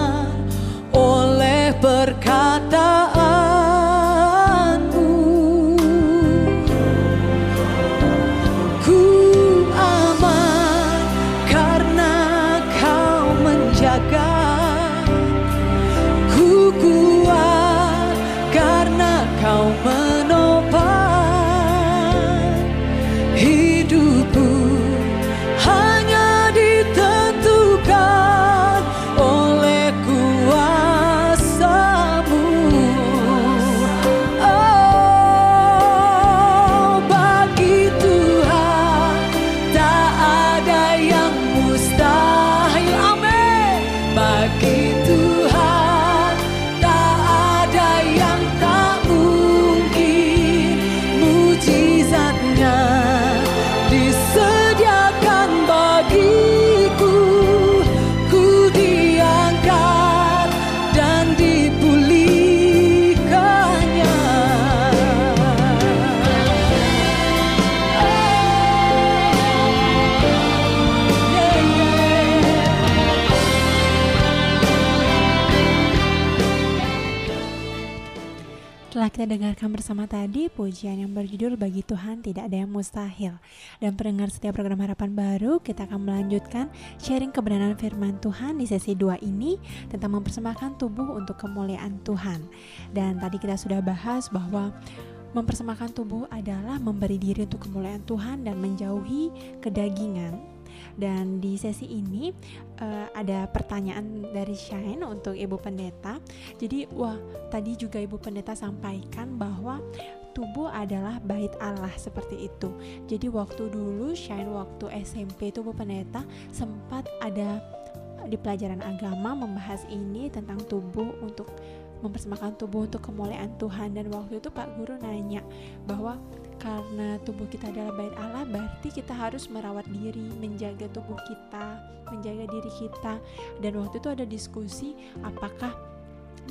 dengarkan bersama tadi pujian yang berjudul Bagi Tuhan Tidak Ada Yang Mustahil. Dan pendengar setiap program Harapan Baru, kita akan melanjutkan sharing kebenaran firman Tuhan di sesi 2 ini tentang mempersembahkan tubuh untuk kemuliaan Tuhan. Dan tadi kita sudah bahas bahwa mempersembahkan tubuh adalah memberi diri untuk kemuliaan Tuhan dan menjauhi kedagingan dan di sesi ini uh, ada pertanyaan dari Shine untuk Ibu Pendeta. Jadi wah tadi juga Ibu Pendeta sampaikan bahwa tubuh adalah bait Allah seperti itu. Jadi waktu dulu Shine waktu SMP itu Bu Pendeta sempat ada di pelajaran agama membahas ini tentang tubuh untuk mempersembahkan tubuh untuk kemuliaan Tuhan dan waktu itu Pak Guru nanya bahwa karena tubuh kita adalah bait Allah berarti kita harus merawat diri menjaga tubuh kita menjaga diri kita. Dan waktu itu ada diskusi apakah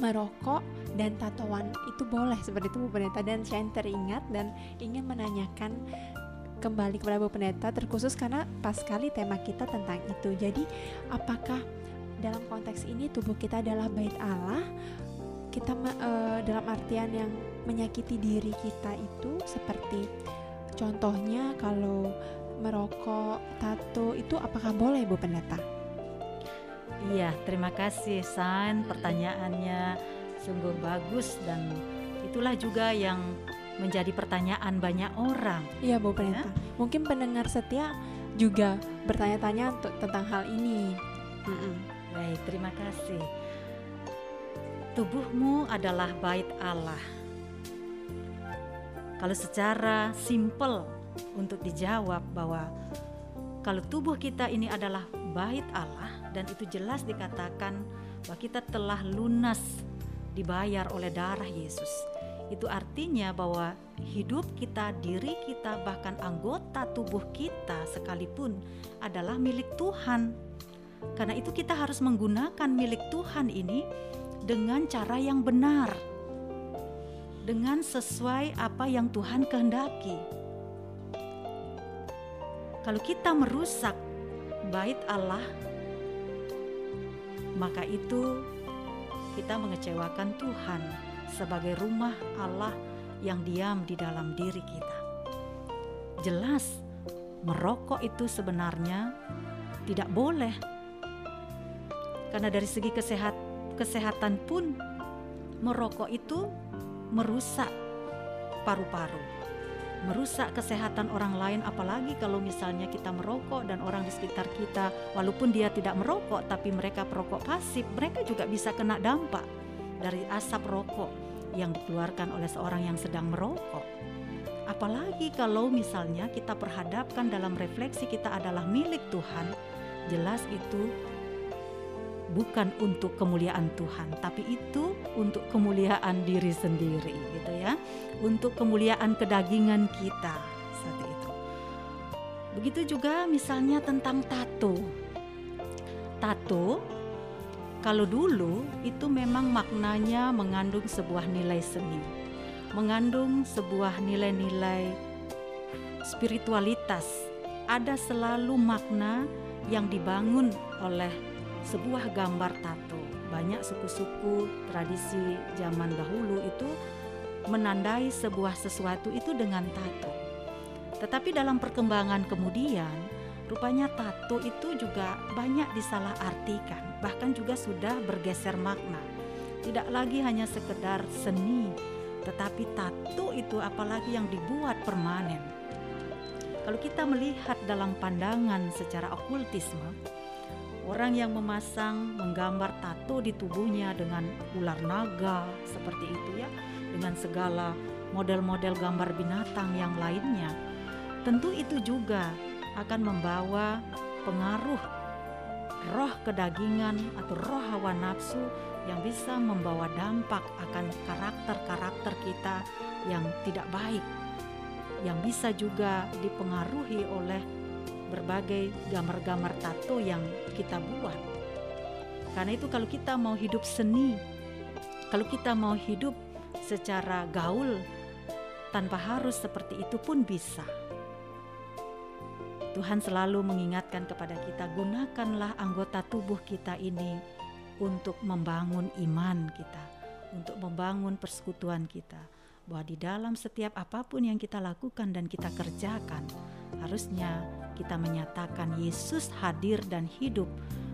merokok dan tatoan itu boleh seperti itu Bu Pendeta. Dan saya teringat dan ingin menanyakan kembali kepada Bu Pendeta terkhusus karena pas sekali tema kita tentang itu. Jadi apakah dalam konteks ini tubuh kita adalah bait Allah kita uh, dalam artian yang menyakiti diri kita itu seperti contohnya kalau merokok, tato itu apakah boleh Bu Pendeta?
Iya, terima kasih San. Pertanyaannya sungguh bagus dan itulah juga yang menjadi pertanyaan banyak orang.
Iya Bu Pendeta. Ya? Mungkin pendengar setia juga bertanya-tanya tentang hal ini.
Mm -mm. Baik, terima kasih. Tubuhmu adalah bait Allah. Kalau secara simpel untuk dijawab bahwa kalau tubuh kita ini adalah bait Allah dan itu jelas dikatakan bahwa kita telah lunas dibayar oleh darah Yesus. Itu artinya bahwa hidup kita, diri kita, bahkan anggota tubuh kita sekalipun adalah milik Tuhan. Karena itu kita harus menggunakan milik Tuhan ini dengan cara yang benar, dengan sesuai apa yang Tuhan kehendaki. Kalau kita merusak bait Allah, maka itu kita mengecewakan Tuhan sebagai rumah Allah yang diam di dalam diri kita. Jelas, merokok itu sebenarnya tidak boleh, karena dari segi kesehatan kesehatan pun merokok itu merusak paru-paru, merusak kesehatan orang lain apalagi kalau misalnya kita merokok dan orang di sekitar kita walaupun dia tidak merokok tapi mereka perokok pasif, mereka juga bisa kena dampak dari asap rokok yang dikeluarkan oleh seorang yang sedang merokok. Apalagi kalau misalnya kita perhadapkan dalam refleksi kita adalah milik Tuhan, jelas itu bukan untuk kemuliaan Tuhan, tapi itu untuk kemuliaan diri sendiri gitu ya. Untuk kemuliaan kedagingan kita seperti itu. Begitu juga misalnya tentang tato. Tato kalau dulu itu memang maknanya mengandung sebuah nilai seni. Mengandung sebuah nilai-nilai spiritualitas. Ada selalu makna yang dibangun oleh sebuah gambar tato. Banyak suku-suku tradisi zaman dahulu itu menandai sebuah sesuatu itu dengan tato. Tetapi dalam perkembangan kemudian, rupanya tato itu juga banyak disalahartikan, bahkan juga sudah bergeser makna. Tidak lagi hanya sekedar seni, tetapi tato itu apalagi yang dibuat permanen. Kalau kita melihat dalam pandangan secara okultisme, Orang yang memasang menggambar tato di tubuhnya dengan ular naga seperti itu ya, dengan segala model-model gambar binatang yang lainnya. Tentu itu juga akan membawa pengaruh roh kedagingan atau roh hawa nafsu yang bisa membawa dampak akan karakter-karakter kita yang tidak baik yang bisa juga dipengaruhi oleh berbagai gambar-gambar tato yang kita buat. Karena itu kalau kita mau hidup seni, kalau kita mau hidup secara gaul tanpa harus seperti itu pun bisa. Tuhan selalu mengingatkan kepada kita, gunakanlah anggota tubuh kita ini untuk membangun iman kita, untuk membangun persekutuan kita, bahwa di dalam setiap apa pun yang kita lakukan dan kita kerjakan, harusnya kita menyatakan Yesus hadir dan hidup.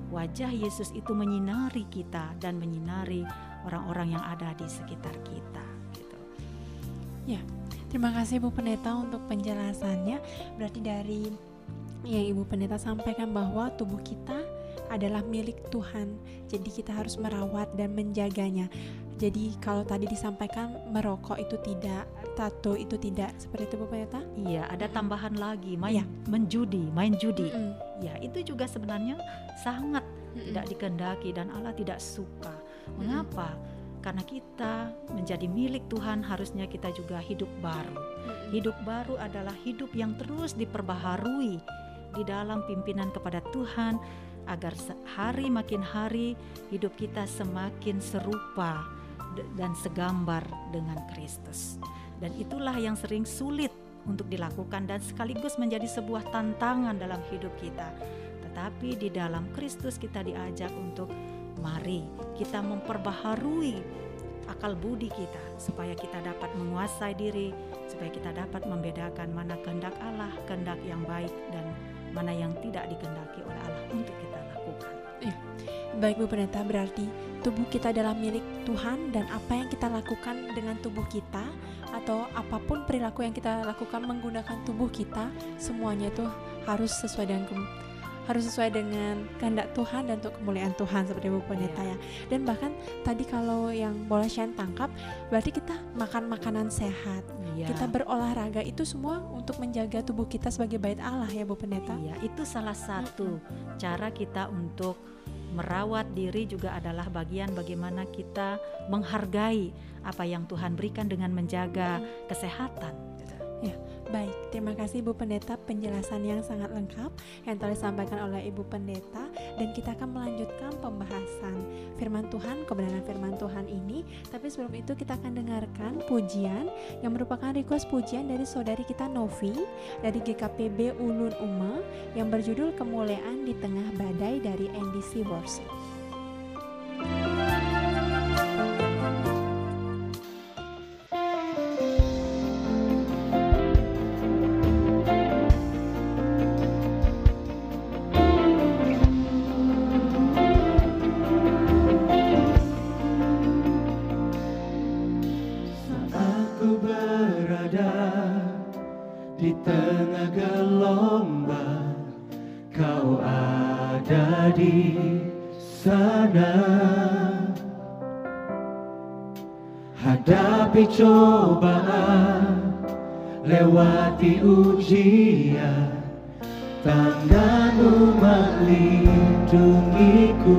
Wajah Yesus itu menyinari kita dan menyinari orang-orang yang ada di sekitar kita. Gitu.
Ya, terima kasih Bu Pendeta untuk penjelasannya. Berarti dari yang Ibu Pendeta sampaikan bahwa tubuh kita adalah milik Tuhan. Jadi kita harus merawat dan menjaganya. Jadi kalau tadi disampaikan merokok itu tidak, tato itu tidak, seperti itu Bu Pendeta?
Iya, ada tambahan lagi main
Iya.
menjudi, main judi.
Mm-mm.
Ya, itu juga sebenarnya sangat
Mm-mm.
tidak dikendaki dan Allah tidak suka. Mengapa? Karena kita menjadi milik Tuhan, harusnya kita juga hidup baru.
Mm-mm.
Hidup baru adalah hidup yang terus diperbaharui di dalam pimpinan kepada Tuhan agar se- hari makin hari hidup kita semakin serupa dan segambar dengan Kristus. Dan itulah yang sering sulit untuk dilakukan dan sekaligus menjadi sebuah tantangan dalam hidup kita. Tetapi di dalam Kristus kita diajak untuk mari kita memperbaharui akal budi kita supaya kita dapat menguasai diri, supaya kita dapat membedakan mana kehendak Allah, kehendak yang baik dan mana yang tidak dikehendaki oleh Allah untuk kita lakukan.
Baik Bu Pendeta, berarti tubuh kita adalah milik Tuhan dan apa yang kita lakukan dengan tubuh kita atau apa pun perilaku yang kita lakukan menggunakan tubuh kita, semuanya itu harus sesuai dengan harus sesuai dengan kehendak Tuhan dan untuk kemuliaan Tuhan seperti Bu Pendeta ya. Dan bahkan tadi kalau yang boleh Shan tangkap, berarti kita makan makanan sehat,
Iya.
kita berolahraga itu semua untuk menjaga tubuh kita sebagai bait Allah ya Bu Pendeta.
Iya, itu salah satu cara kita untuk merawat diri juga adalah bagian bagaimana kita menghargai apa yang Tuhan berikan dengan menjaga kesehatan.
Baik, terima kasih Bu Pendeta penjelasan yang sangat lengkap yang telah disampaikan oleh Ibu Pendeta dan kita akan melanjutkan pembahasan firman Tuhan, kebenaran firman Tuhan ini. Tapi sebelum itu kita akan dengarkan pujian yang merupakan request pujian dari saudari kita Novi dari GKPB Ulun Uma yang berjudul Kemuliaan di Tengah Badai dari NDC Worship.
Lewati ujian Tanganmu melindungiku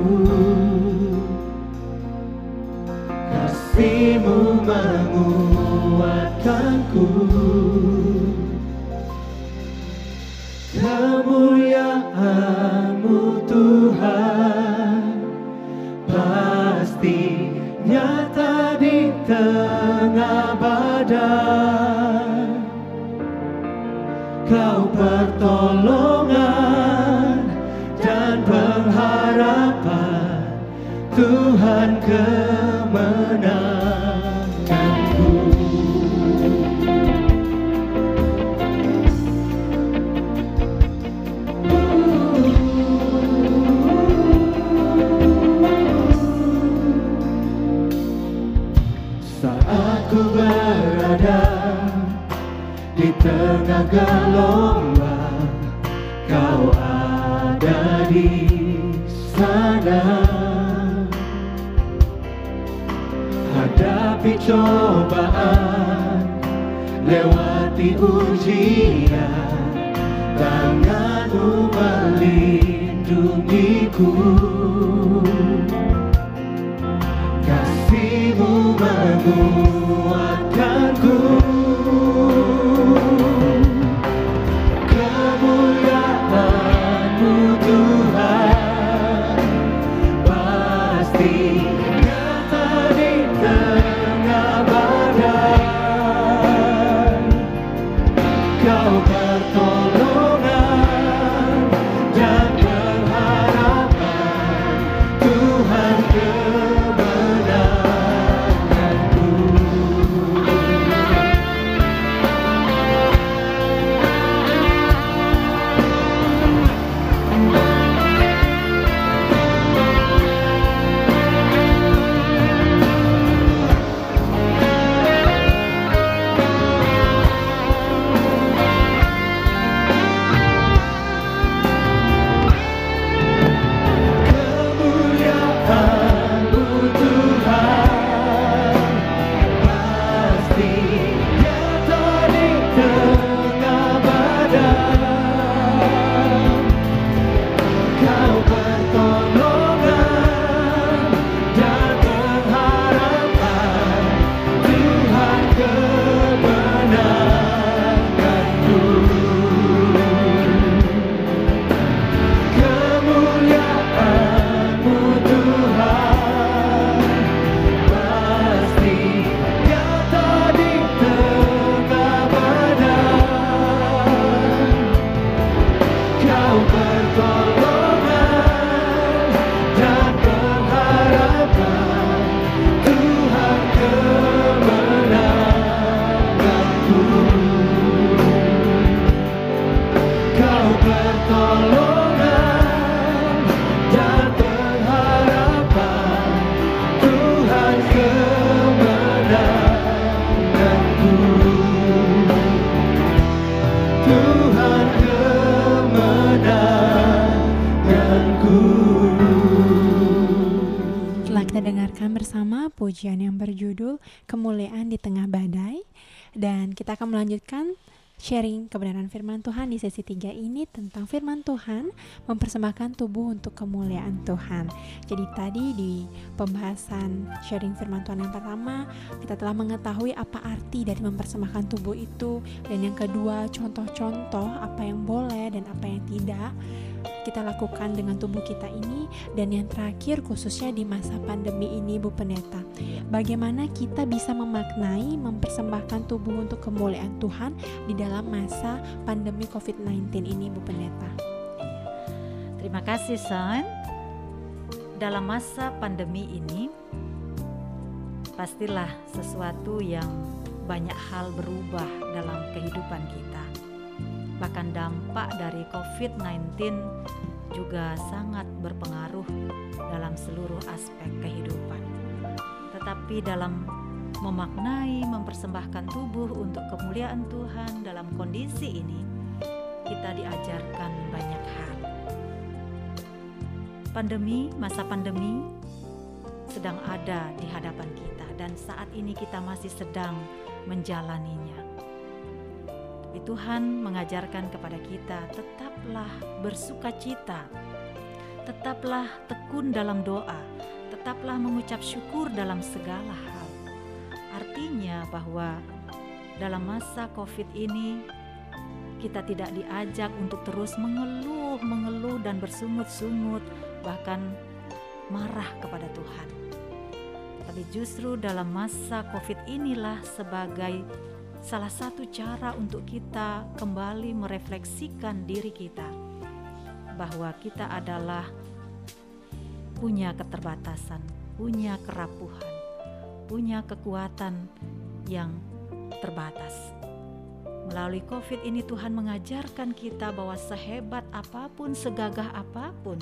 sesi 3 ini tentang firman Tuhan mempersembahkan tubuh untuk kemuliaan Tuhan. Jadi tadi di pembahasan sharing firman Tuhan yang pertama kita telah mengetahui apa arti dari mempersembahkan tubuh itu dan yang kedua contoh-contoh apa yang boleh dan apa yang tidak kita lakukan dengan tubuh kita ini dan yang terakhir khususnya di masa pandemi ini Bu Pendeta bagaimana kita bisa memaknai mempersembahkan tubuh untuk kemuliaan Tuhan di dalam masa pandemi COVID-19 ini Bu Pendeta
Terima kasih Son. Dalam masa pandemi ini pastilah sesuatu yang banyak hal berubah dalam kehidupan kita. Bahkan dampak dari COVID-19 juga sangat berpengaruh dalam seluruh aspek kehidupan. Tetapi dalam memaknai mempersembahkan tubuh untuk kemuliaan Tuhan dalam kondisi ini, kita diajarkan banyak hal. Pandemi, masa pandemi sedang ada di hadapan kita dan saat ini kita masih sedang menjalaninya. Tapi Tuhan mengajarkan kepada kita tetaplah bersuka cita, tetaplah tekun dalam doa, tetaplah mengucap syukur dalam segala hal. Artinya bahwa dalam masa COVID ini kita tidak diajak untuk terus mengeluh, mengeluh dan bersungut-sungut, bahkan marah kepada Tuhan. Tapi justru dalam masa COVID inilah sebagai salah satu cara untuk kita kembali merefleksikan diri kita bahwa kita adalah punya keterbatasan, punya kerapuhan, punya kekuatan yang terbatas. Melalui COVID ini Tuhan mengajarkan kita bahwa sehebat apa pun, segagah apa pun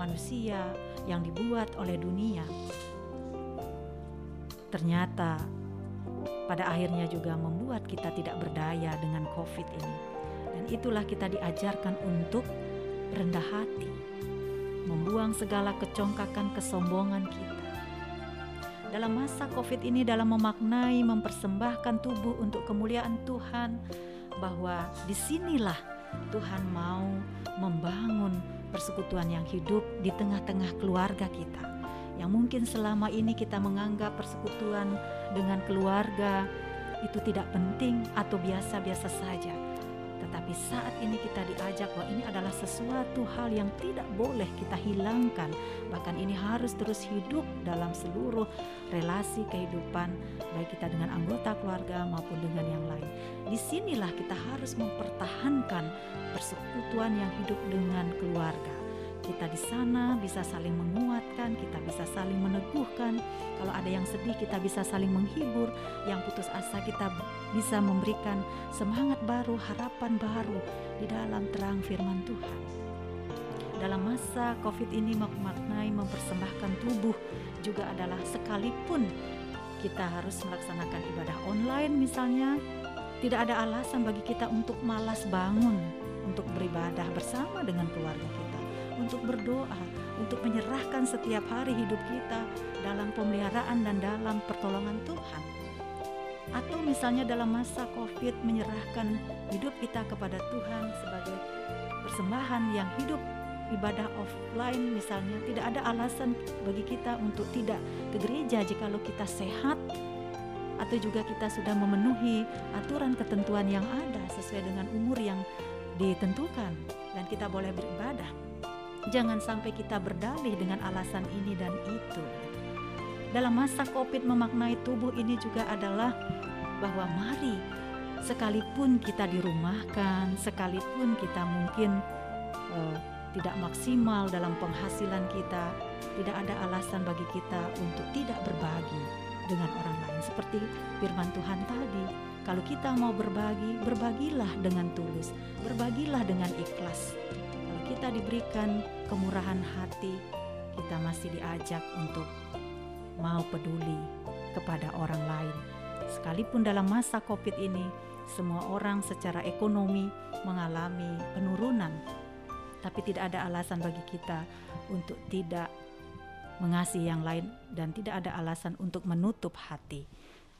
manusia yang dibuat oleh dunia, ternyata pada akhirnya juga membuat kita tidak berdaya dengan COVID ini. Dan itulah kita diajarkan untuk rendah hati, membuang segala kecongkakan kesombongan kita. Dalam masa COVID ini dalam memaknai mempersembahkan tubuh untuk kemuliaan Tuhan bahwa di sinilah Tuhan mau membangun persekutuan yang hidup di tengah-tengah keluarga kita yang mungkin selama ini kita menganggap persekutuan dengan keluarga itu tidak penting atau biasa-biasa saja. Tetapi saat ini kita diajak bahwa ini adalah sesuatu hal yang tidak boleh kita hilangkan. Bahkan ini harus terus hidup dalam seluruh relasi kehidupan baik kita dengan anggota keluarga maupun dengan yang lain. Di sinilah kita harus mempertahankan persekutuan yang hidup dengan keluarga kita di sana bisa saling menguatkan, kita bisa saling meneguhkan. Kalau ada yang sedih, kita bisa saling menghibur. Yang putus asa, kita bisa memberikan semangat baru, harapan baru di dalam terang firman Tuhan. Dalam masa COVID ini memaknai mempersembahkan tubuh juga adalah sekalipun kita harus melaksanakan ibadah online misalnya, tidak ada alasan bagi kita untuk malas bangun untuk beribadah bersama dengan keluarga untuk berdoa, untuk menyerahkan setiap hari hidup kita dalam pemeliharaan dan dalam pertolongan Tuhan. Atau misalnya dalam masa Covid menyerahkan hidup kita kepada Tuhan sebagai persembahan yang hidup ibadah offline misalnya tidak ada alasan bagi kita untuk tidak ke gereja jikalau kita sehat atau juga kita sudah memenuhi aturan ketentuan yang ada sesuai dengan umur yang ditentukan dan kita boleh beribadah. Jangan sampai kita berdalih dengan alasan ini dan itu. Dalam masa Covid memaknai tubuh ini juga adalah bahwa mari sekalipun kita dirumahkan, sekalipun kita mungkin uh, tidak maksimal dalam penghasilan kita, tidak ada alasan bagi kita untuk tidak berbagi dengan orang lain. Seperti firman Tuhan tadi, kalau kita mau berbagi, berbagilah dengan tulus, berbagilah dengan ikhlas kita diberikan kemurahan hati, kita masih diajak untuk mau peduli kepada orang lain. Sekalipun dalam masa Covid ini, semua orang secara ekonomi mengalami penurunan. Tapi tidak ada alasan bagi kita untuk tidak mengasihi yang lain dan tidak ada alasan untuk menutup hati.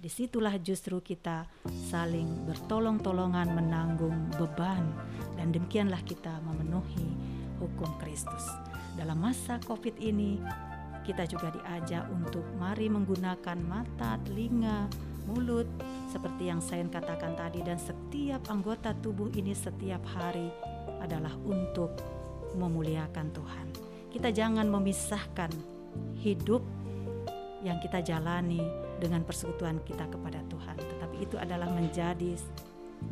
Di situlah justru kita saling bertolong-tolongan menanggung beban dan demikianlah kita memenuhi hukum Kristus. Dalam masa COVID ini kita juga diajak untuk mari menggunakan mata, telinga, mulut seperti yang saya katakan tadi dan setiap anggota tubuh ini setiap hari adalah untuk memuliakan Tuhan. Kita jangan memisahkan hidup yang kita jalani dengan persekutuan kita kepada Tuhan, tetapi itu adalah menjadi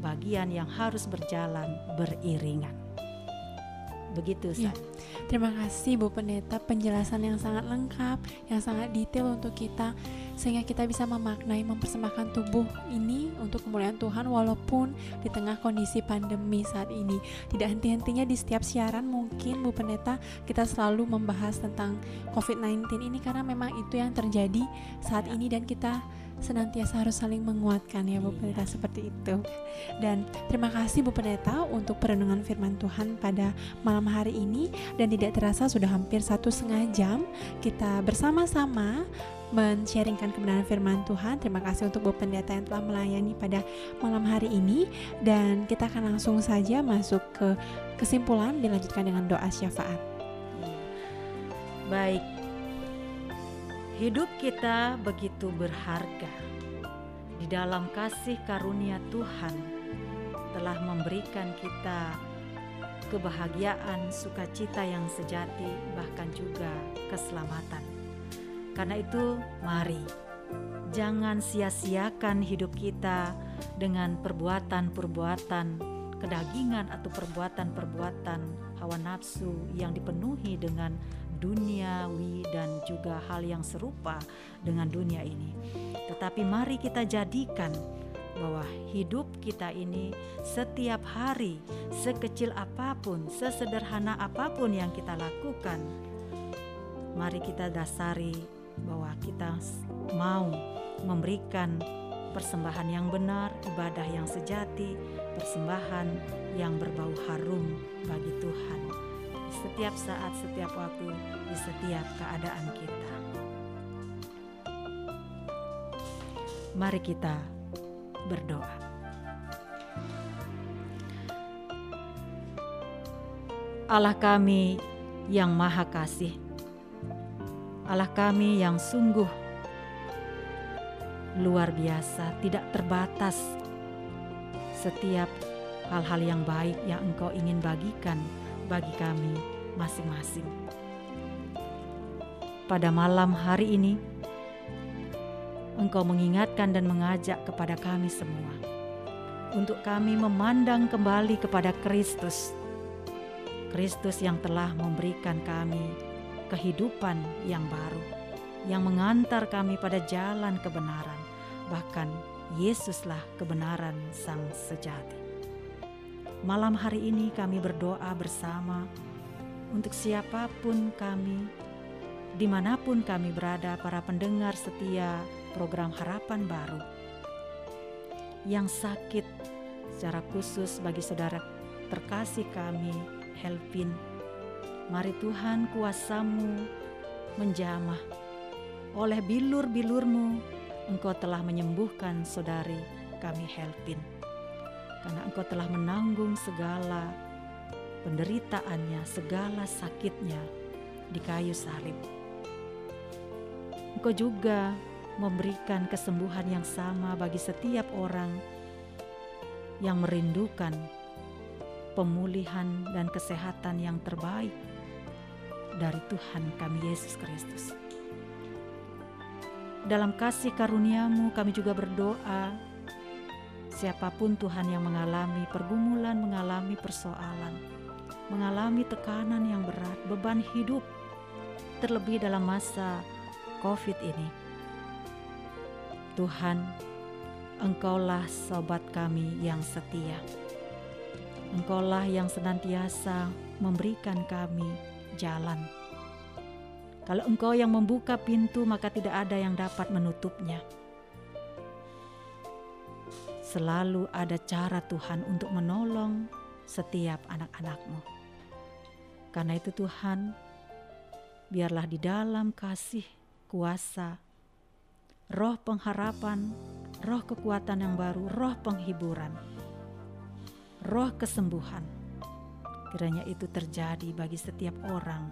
bagian yang harus berjalan beriringan. Begitu,
Ya.
San.
Terima kasih Bu Pendeta penjelasan yang sangat lengkap, yang sangat detail untuk kita sehingga kita bisa memaknai mempersembahkan tubuh ini untuk kemuliaan Tuhan walaupun di tengah kondisi pandemi saat ini. Tidak henti-hentinya di setiap siaran mungkin Bu Pendeta kita selalu membahas tentang COVID-19 ini karena memang itu yang terjadi saat
Ya.
ini dan kita senantiasa harus saling menguatkan ya Bu Pendeta seperti itu. Dan terima kasih Bu Pendeta untuk perenungan firman Tuhan pada malam hari ini dan tidak terasa sudah hampir satu setengah jam kita bersama-sama men-sharingkan kebenaran firman Tuhan. Terima kasih untuk Bu Pendeta yang telah melayani pada malam hari ini dan kita akan langsung saja masuk ke kesimpulan dilanjutkan dengan doa syafaat.
Baik, hidup kita begitu berharga. Di dalam kasih karunia Tuhan telah memberikan kita kebahagiaan, sukacita yang sejati, bahkan juga keselamatan. Karena itu, mari jangan sia-siakan hidup kita dengan perbuatan-perbuatan kedagingan atau perbuatan-perbuatan hawa nafsu yang dipenuhi dengan duniawi dan juga hal yang serupa dengan dunia ini. Tetapi mari kita jadikan bahwa hidup kita ini setiap hari sekecil apa pun, sesederhana apa pun yang kita lakukan, mari kita dasari bahwa kita mau memberikan persembahan yang benar, ibadah yang sejati, persembahan yang berbau harum bagi Tuhan setiap saat, setiap waktu, di setiap keadaan kita. Mari kita berdoa. Allah kami yang Maha Kasih, Allah kami yang sungguh luar biasa, tidak terbatas setiap hal-hal yang baik yang Engkau ingin bagikan bagi kami masing-masing. Pada malam hari ini, Engkau mengingatkan dan mengajak kepada kami semua untuk kami memandang kembali kepada Kristus. Kristus yang telah memberikan kami kehidupan yang baru, yang mengantar kami pada jalan kebenaran. Bahkan Yesuslah kebenaran sang sejati. Malam hari ini kami berdoa bersama untuk siapa pun kami, di mana pun kami berada, para pendengar setia program Harapan Baru yang sakit secara khusus bagi saudara terkasih kami, Helvin. Mari Tuhan kuasamu menjamah. Oleh bilur-bilurmu, Engkau telah menyembuhkan saudari kami Helvin. Karena Engkau telah menanggung segala penderitaannya, segala sakitnya di kayu salib. Engkau juga memberikan kesembuhan yang sama bagi setiap orang yang merindukan pemulihan dan kesehatan yang terbaik dari Tuhan kami Yesus Kristus. Dalam kasih karuniamu kami juga berdoa siapa pun Tuhan yang mengalami pergumulan, mengalami persoalan, mengalami tekanan yang berat, beban hidup, terlebih dalam masa COVID ini. Tuhan, Engkaulah sobat kami yang setia. Engkaulah yang senantiasa memberikan kami jalan. Kalau Engkau yang membuka pintu, maka tidak ada yang dapat menutupnya. Selalu ada cara Tuhan untuk menolong setiap anak-anakmu. Karena itu Tuhan, biarlah di dalam kasih, kuasa, roh pengharapan, roh kekuatan yang baru, roh penghiburan, roh kesembuhan. Kiranya itu terjadi bagi setiap orang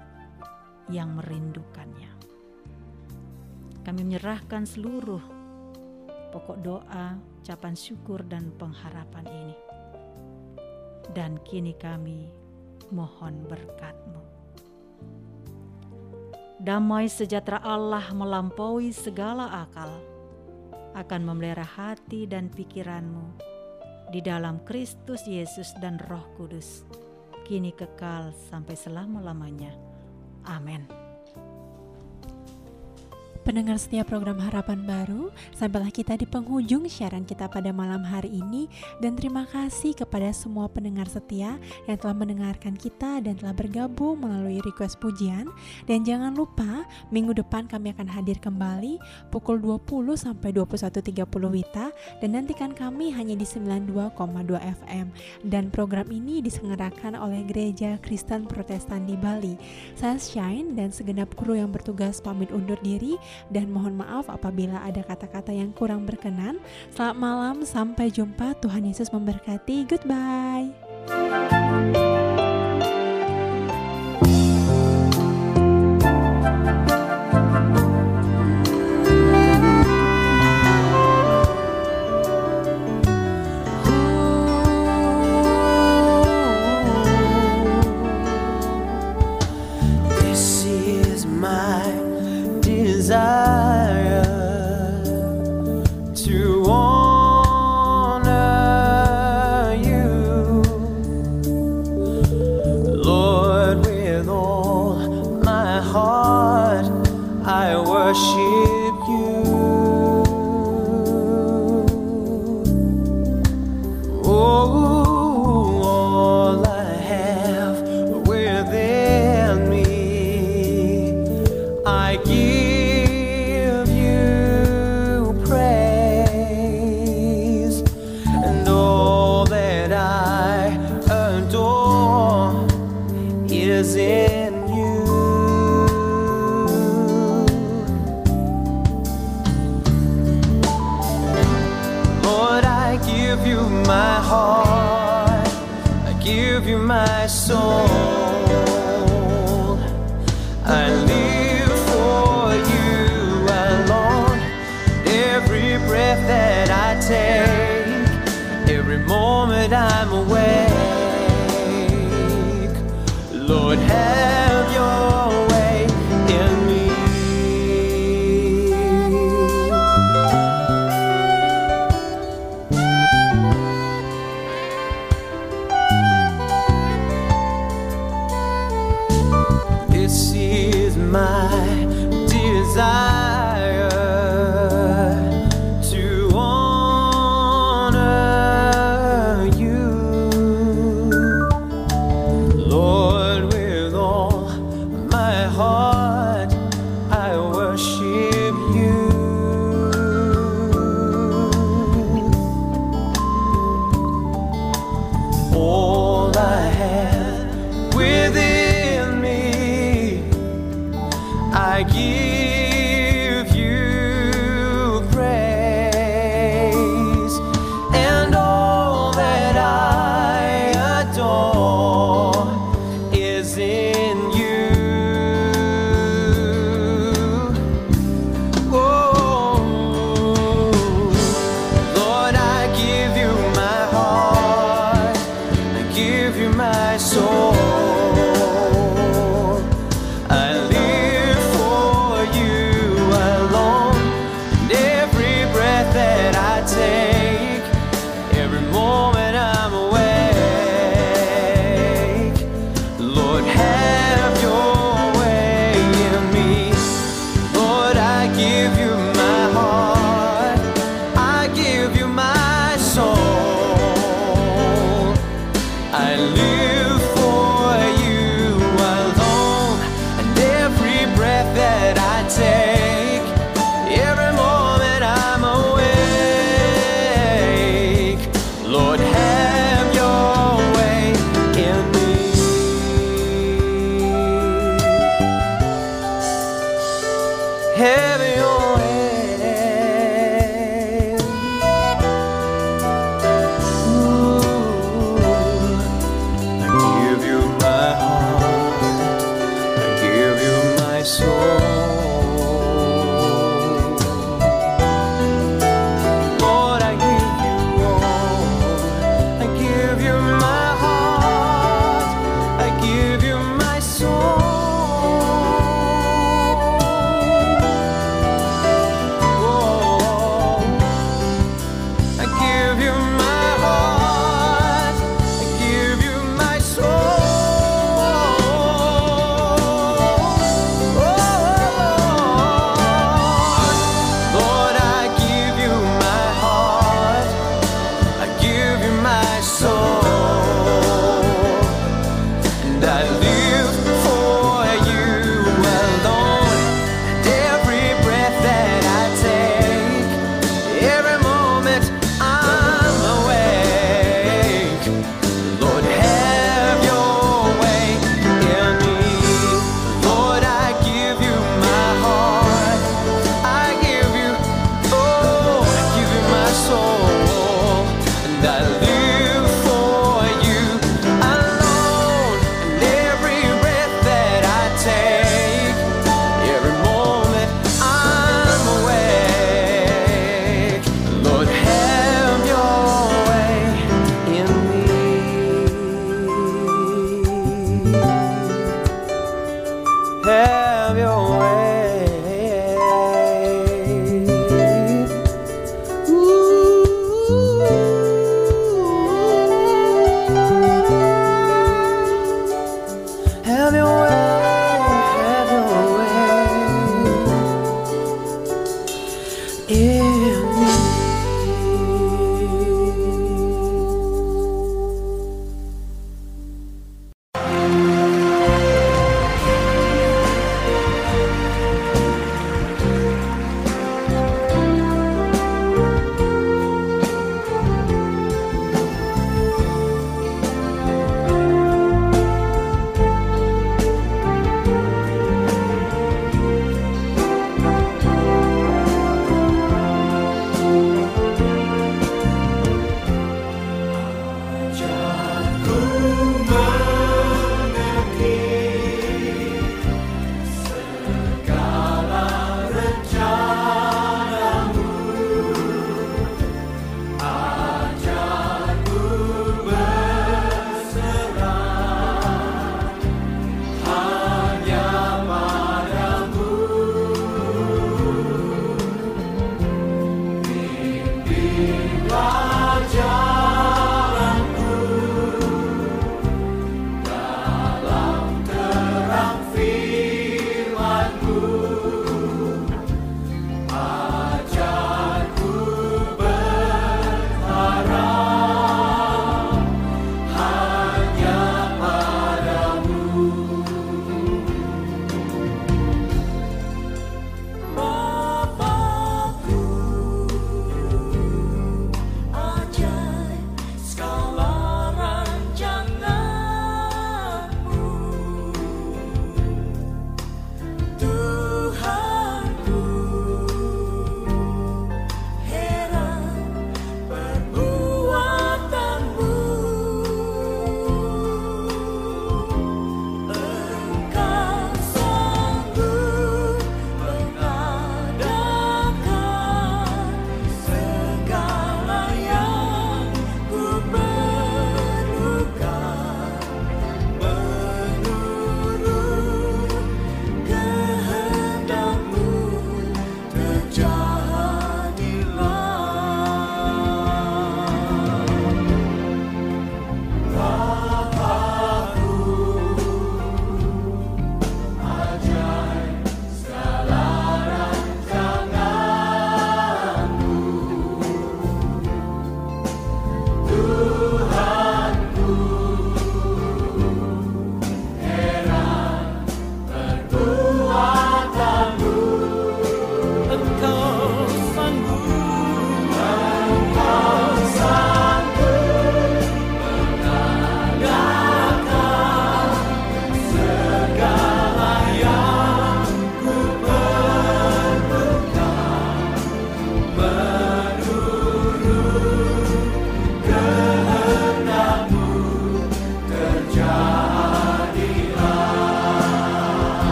yang merindukannya. Kami menyerahkan seluruh pokok doa, ucapan syukur dan pengharapan ini. Dan kini kami mohon berkat-Mu. Damai sejahtera Allah melampaui segala akal akan memelihara hati dan pikiranmu di dalam Kristus Yesus dan Roh Kudus, kini kekal sampai selama-lamanya. Amin.
Pendengar setiap program Harapan Baru, sampailah kita di penghujung siaran kita pada malam hari ini. Dan terima kasih kepada semua pendengar setia yang telah mendengarkan kita dan telah bergabung melalui request pujian. Dan jangan lupa minggu depan kami akan hadir kembali pukul 20 sampai 21.30 Wita. Dan nantikan kami hanya di 92,2 FM dan program ini diselenggarakan oleh Gereja Kristen Protestan di Bali. Saya Shine dan segenap kru yang bertugas pamit undur diri dan mohon maaf apabila ada kata-kata yang kurang berkenan. Selamat malam, sampai jumpa. Tuhan Yesus memberkati. Goodbye.